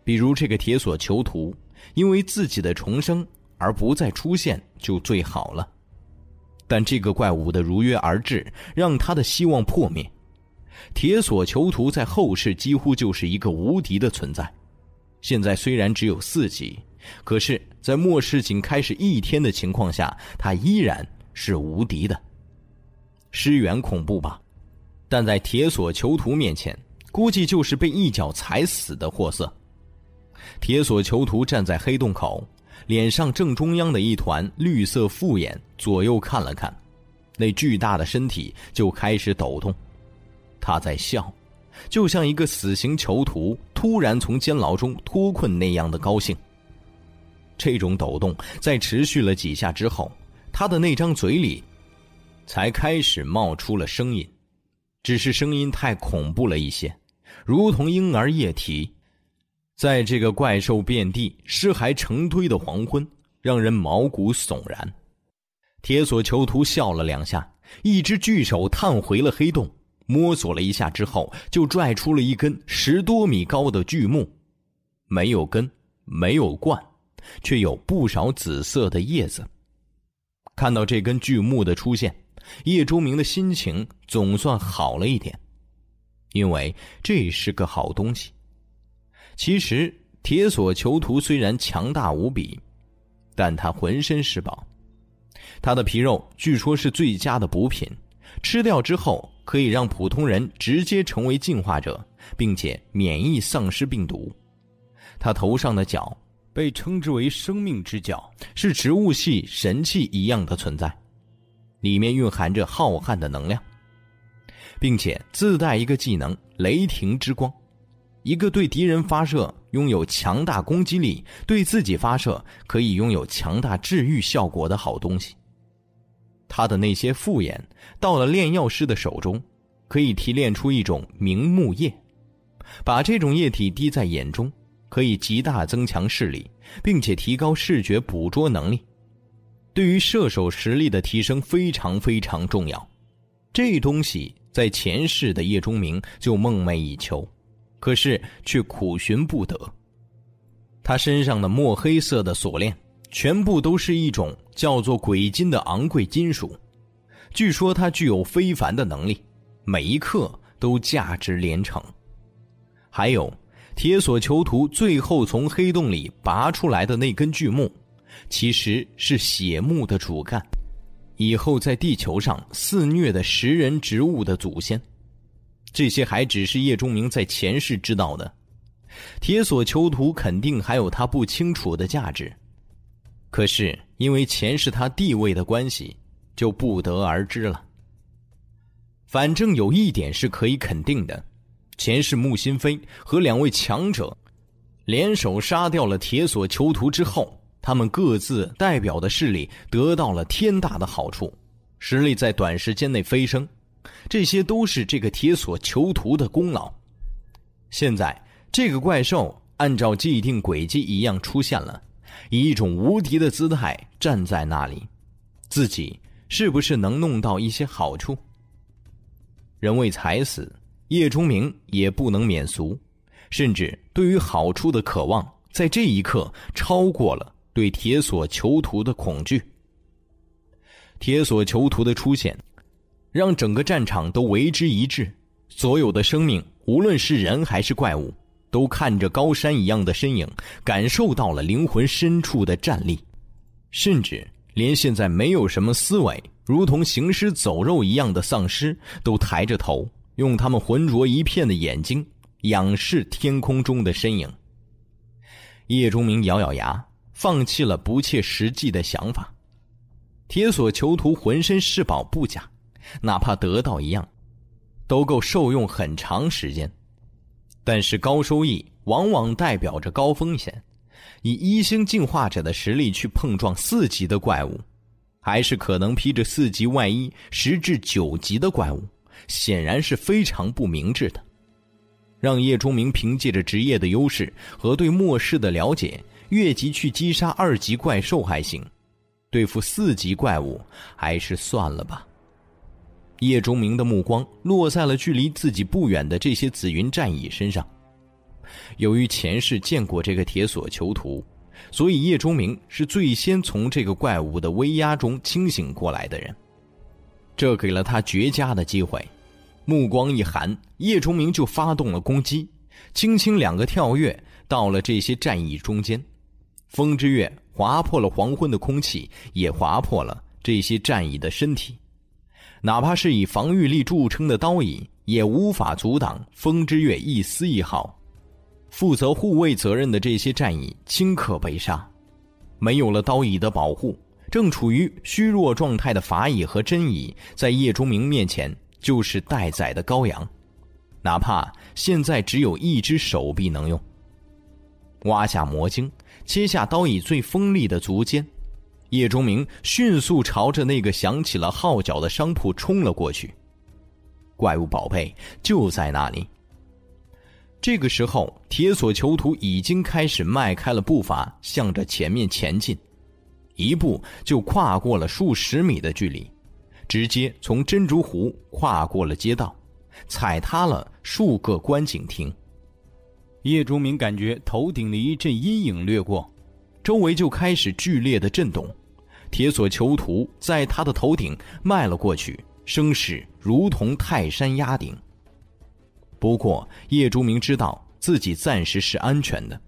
Speaker 2: 比如这个铁索囚徒因为自己的重生而不再出现就最好了。但这个怪物的如约而至，让他的希望破灭。铁索囚徒在后世几乎就是一个无敌的存在。现在虽然只有四级，可是，在末世仅开始一天的情况下，他依然是无敌的。尸源恐怖吧？但在铁索囚徒面前，估计就是被一脚踩死的货色。铁索囚徒站在黑洞口。脸上正中央的一团绿色复眼，左右看了看，那巨大的身体就开始抖动。他在笑，就像一个死刑囚徒突然从监牢中脱困那样的高兴。这种抖动在持续了几下之后，他的那张嘴里才开始冒出了声音，只是声音太恐怖了一些，如同婴儿液体。在这个怪兽遍地、尸骸成堆的黄昏，让人毛骨悚然。铁索囚徒笑了两下，一只巨手探回了黑洞，摸索了一下之后，就拽出了一根十多米高的巨木，没有根，没有冠，却有不少紫色的叶子。看到这根巨木的出现，叶钟明的心情总算好了一点，因为这是个好东西。其实，铁索囚徒虽然强大无比，但他浑身是宝。他的皮肉据说是最佳的补品，吃掉之后可以让普通人直接成为进化者，并且免疫丧尸病毒。他头上的角被称之为“生命之角”，是植物系神器一样的存在，里面蕴含着浩瀚的能量，并且自带一个技能“雷霆之光”。一个对敌人发射拥有强大攻击力，对自己发射可以拥有强大治愈效果的好东西。他的那些复眼到了炼药师的手中，可以提炼出一种明目液，把这种液体滴在眼中，可以极大增强视力，并且提高视觉捕捉能力，对于射手实力的提升非常非常重要。这东西在前世的叶钟明就梦寐以求，可是却苦寻不得。他身上的墨黑色的锁链，全部都是一种叫做鬼金的昂贵金属。据说它具有非凡的能力，每一克都价值连城。还有，铁索囚徒最后从黑洞里拔出来的那根巨木，其实是血木的主干，以后在地球上肆虐的食人植物的祖先。这些还只是叶钟明在前世知道的。铁索囚徒肯定还有他不清楚的价值，可是因为前世他地位的关系，就不得而知了。反正有一点是可以肯定的：前世穆新飞和两位强者联手杀掉了铁索囚徒之后，他们各自代表的势力得到了天大的好处，实力在短时间内飞升，这些都是这个铁索囚徒的功劳。现在。这个怪兽按照既定轨迹一样出现了，以一种无敌的姿态站在那里，自己是不是能弄到一些好处？人为财死，叶钟明也不能免俗，甚至对于好处的渴望，在这一刻超过了对铁索囚徒的恐惧。铁索囚徒的出现，让整个战场都为之一滞，所有的生命，无论是人还是怪物。都看着高山一样的身影，感受到了灵魂深处的战栗，甚至连现在没有什么思维、如同行尸走肉一样的丧尸，都抬着头，用他们浑浊一片的眼睛仰视天空中的身影。叶钟明咬咬牙，放弃了不切实际的想法。铁索囚徒浑身是宝不假，哪怕得到一样，都够受用很长时间。但是高收益往往代表着高风险，以一星进化者的实力去碰撞四级的怪物，还是可能披着四级外衣十至九级的怪物，显然是非常不明智的。让叶钟明凭借着职业的优势和对末世的了解，越级去击杀二级怪兽还行，对付四级怪物还是算了吧。叶钟明的目光落在了距离自己不远的这些紫云战蚁身上。由于前世见过这个铁索囚徒，所以叶钟明是最先从这个怪物的威压中清醒过来的人。这给了他绝佳的机会。目光一寒，叶钟明就发动了攻击，轻轻两个跳跃到了这些战蚁中间。风之月划破了黄昏的空气，也划破了这些战蚁的身体。哪怕是以防御力著称的刀椅，也无法阻挡风之月一丝一毫。负责护卫责任的这些战役顷刻被杀。没有了刀椅的保护，正处于虚弱状态的法蚁和真蚁，在叶钟明面前就是待宰的羔羊。哪怕现在只有一只手臂能用，挖下魔晶，切下刀以最锋利的足尖。叶钟明迅速朝着那个响起了号角的商铺冲了过去。怪物宝贝就在那里。这个时候，铁索囚徒已经开始迈开了步伐，向着前面前进，一步就跨过了数十米的距离，直接从珍珠湖跨过了街道，踩塌了数个观景亭。叶钟明感觉头顶的一阵阴影掠过，周围就开始剧烈的震动。铁索囚徒在他的头顶迈了过去，声势如同泰山压顶。不过叶竹明知道自己暂时是安全的，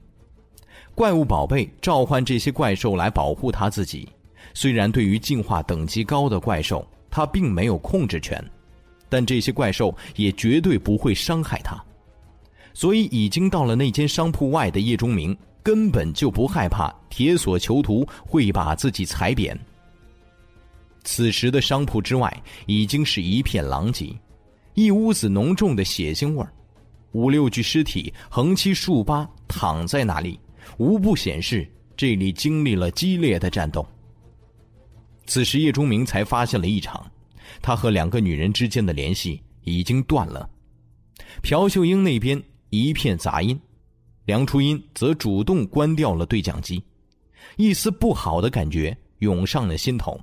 Speaker 2: 怪物宝贝召唤这些怪兽来保护他自己。虽然对于进化等级高的怪兽他并没有控制权，但这些怪兽也绝对不会伤害他。所以已经到了那间商铺外的叶钟明。根本就不害怕铁索囚徒会把自己踩扁。此时的商铺之外已经是一片狼藉，一屋子浓重的血腥味儿，五六具尸体横七竖八躺在那里，无不显示这里经历了激烈的战斗。此时叶钟明才发现了异常，他和两个女人之间的联系已经断了。朴秀英那边一片杂音。梁初音则主动关掉了对讲机，一丝不好的感觉涌上了心头。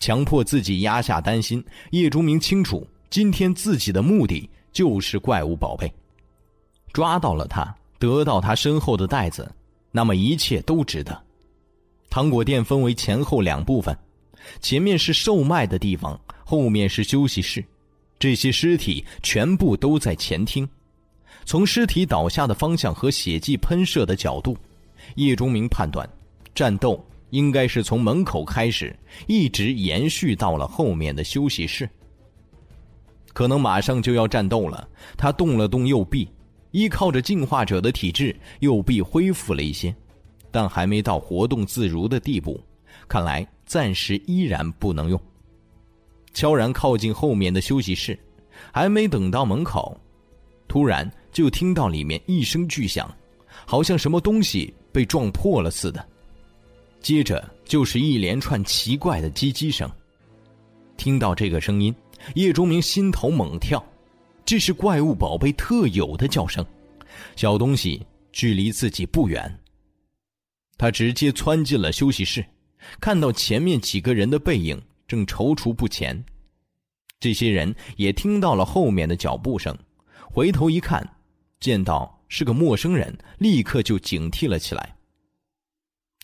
Speaker 2: 强迫自己压下担心。叶钟明清楚，今天自己的目的就是怪物宝贝，抓到了他，得到他身后的袋子，那么一切都值得。糖果店分为前后两部分，前面是售卖的地方，后面是休息室。这些尸体全部都在前厅。从尸体倒下的方向和血迹喷射的角度，叶钟明判断，战斗应该是从门口开始，一直延续到了后面的休息室。可能马上就要战斗了。他动了动右臂，依靠着进化者的体质，右臂恢复了一些，但还没到活动自如的地步，看来暂时依然不能用。悄然靠近后面的休息室，还没等到门口，突然。就听到里面一声巨响，好像什么东西被撞破了似的。接着就是一连串奇怪的叽叽声。听到这个声音，叶钟明心头猛跳，这是怪物宝贝特有的叫声。小东西距离自己不远，他直接窜进了休息室，看到前面几个人的背影正踌躇不前。这些人也听到了后面的脚步声，回头一看。见到是个陌生人，立刻就警惕了起来。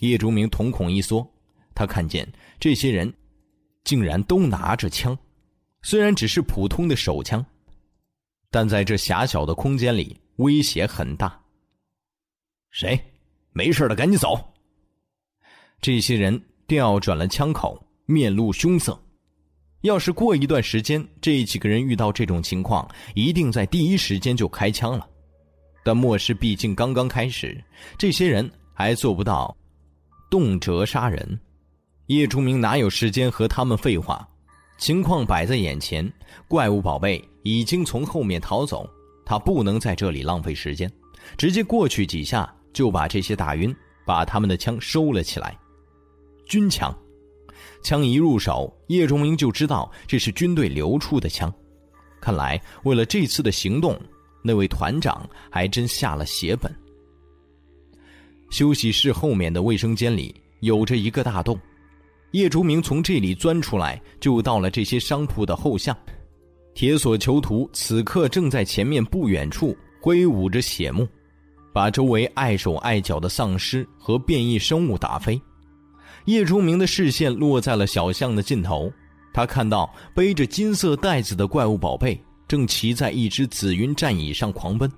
Speaker 2: 叶竹明瞳孔一缩，他看见这些人竟然都拿着枪，虽然只是普通的手枪，但在这狭小的空间里威胁很大。
Speaker 3: 谁？没事的赶紧走！
Speaker 2: 这些人调转了枪口，面露凶色。要是过一段时间，这几个人遇到这种情况，一定在第一时间就开枪了。但末世毕竟刚刚开始，这些人还做不到动辄杀人。叶崇明哪有时间和他们废话？情况摆在眼前，怪物宝贝已经从后面逃走，他不能在这里浪费时间，直接过去几下就把这些打晕，把他们的枪收了起来。军枪，枪一入手，叶钟明就知道这是军队流出的枪。看来为了这次的行动。那位团长还真下了血本。休息室后面的卫生间里有着一个大洞，叶竹明从这里钻出来，就到了这些商铺的后巷。铁索囚徒此刻正在前面不远处挥舞着血幕，把周围碍手碍脚的丧尸和变异生物打飞。叶竹明的视线落在了小巷的尽头，他看到背着金色袋子的怪物宝贝。正骑在一只紫云战椅上狂奔。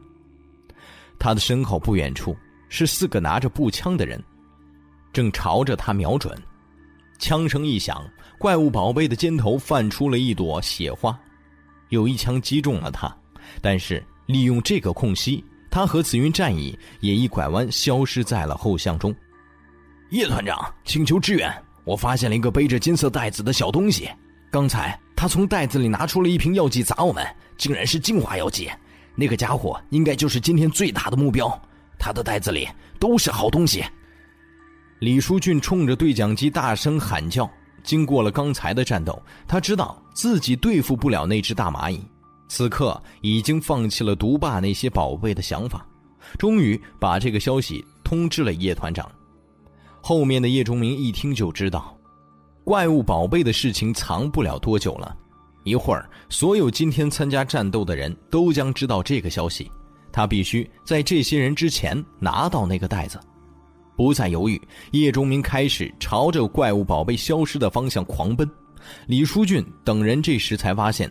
Speaker 2: 他的身后不远处是四个拿着步枪的人，正朝着他瞄准。枪声一响，怪物宝贝的肩头泛出了一朵血花，有一枪击中了他。但是利用这个空隙，他和紫云战椅也一拐弯消失在了后巷中。
Speaker 3: 叶团长，请求支援！我发现了一个背着金色袋子的小东西，刚才。他从袋子里拿出了一瓶药剂砸我们，竟然是净化药剂。那个家伙应该就是今天最大的目标。他的袋子里都是好东西。
Speaker 2: 李书俊冲着对讲机大声喊叫。经过了刚才的战斗，他知道自己对付不了那只大蚂蚁，此刻已经放弃了毒霸那些宝贝的想法。终于把这个消息通知了叶团长。后面的叶钟明一听就知道。怪物宝贝的事情藏不了多久了，一会儿，所有今天参加战斗的人都将知道这个消息。他必须在这些人之前拿到那个袋子。不再犹豫，叶钟明开始朝着怪物宝贝消失的方向狂奔。李书俊等人这时才发现，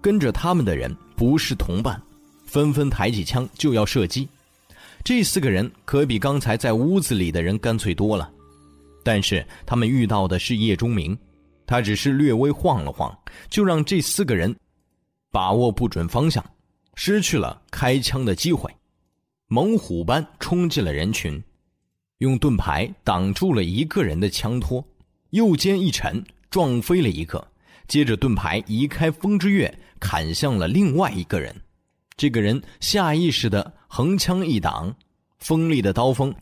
Speaker 2: 跟着他们的人不是同伴，纷纷抬起枪就要射击。这四个人可比刚才在屋子里的人干脆多了。但是他们遇到的是叶钟明，他只是略微晃了晃，就让这四个人把握不准方向，失去了开枪的机会。猛虎般冲进了人群，用盾牌挡住了一个人的枪托，右肩一沉，撞飞了一个。接着盾牌移开风之月，砍向了另外一个人。这个人下意识的横枪一挡，锋利的刀锋。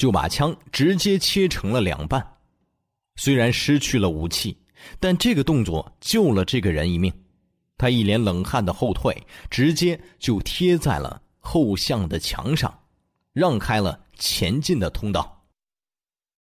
Speaker 2: 就把枪直接切成了两半，虽然失去了武器，但这个动作救了这个人一命。他一脸冷汗的后退，直接就贴在了后巷的墙上，让开了前进的通道。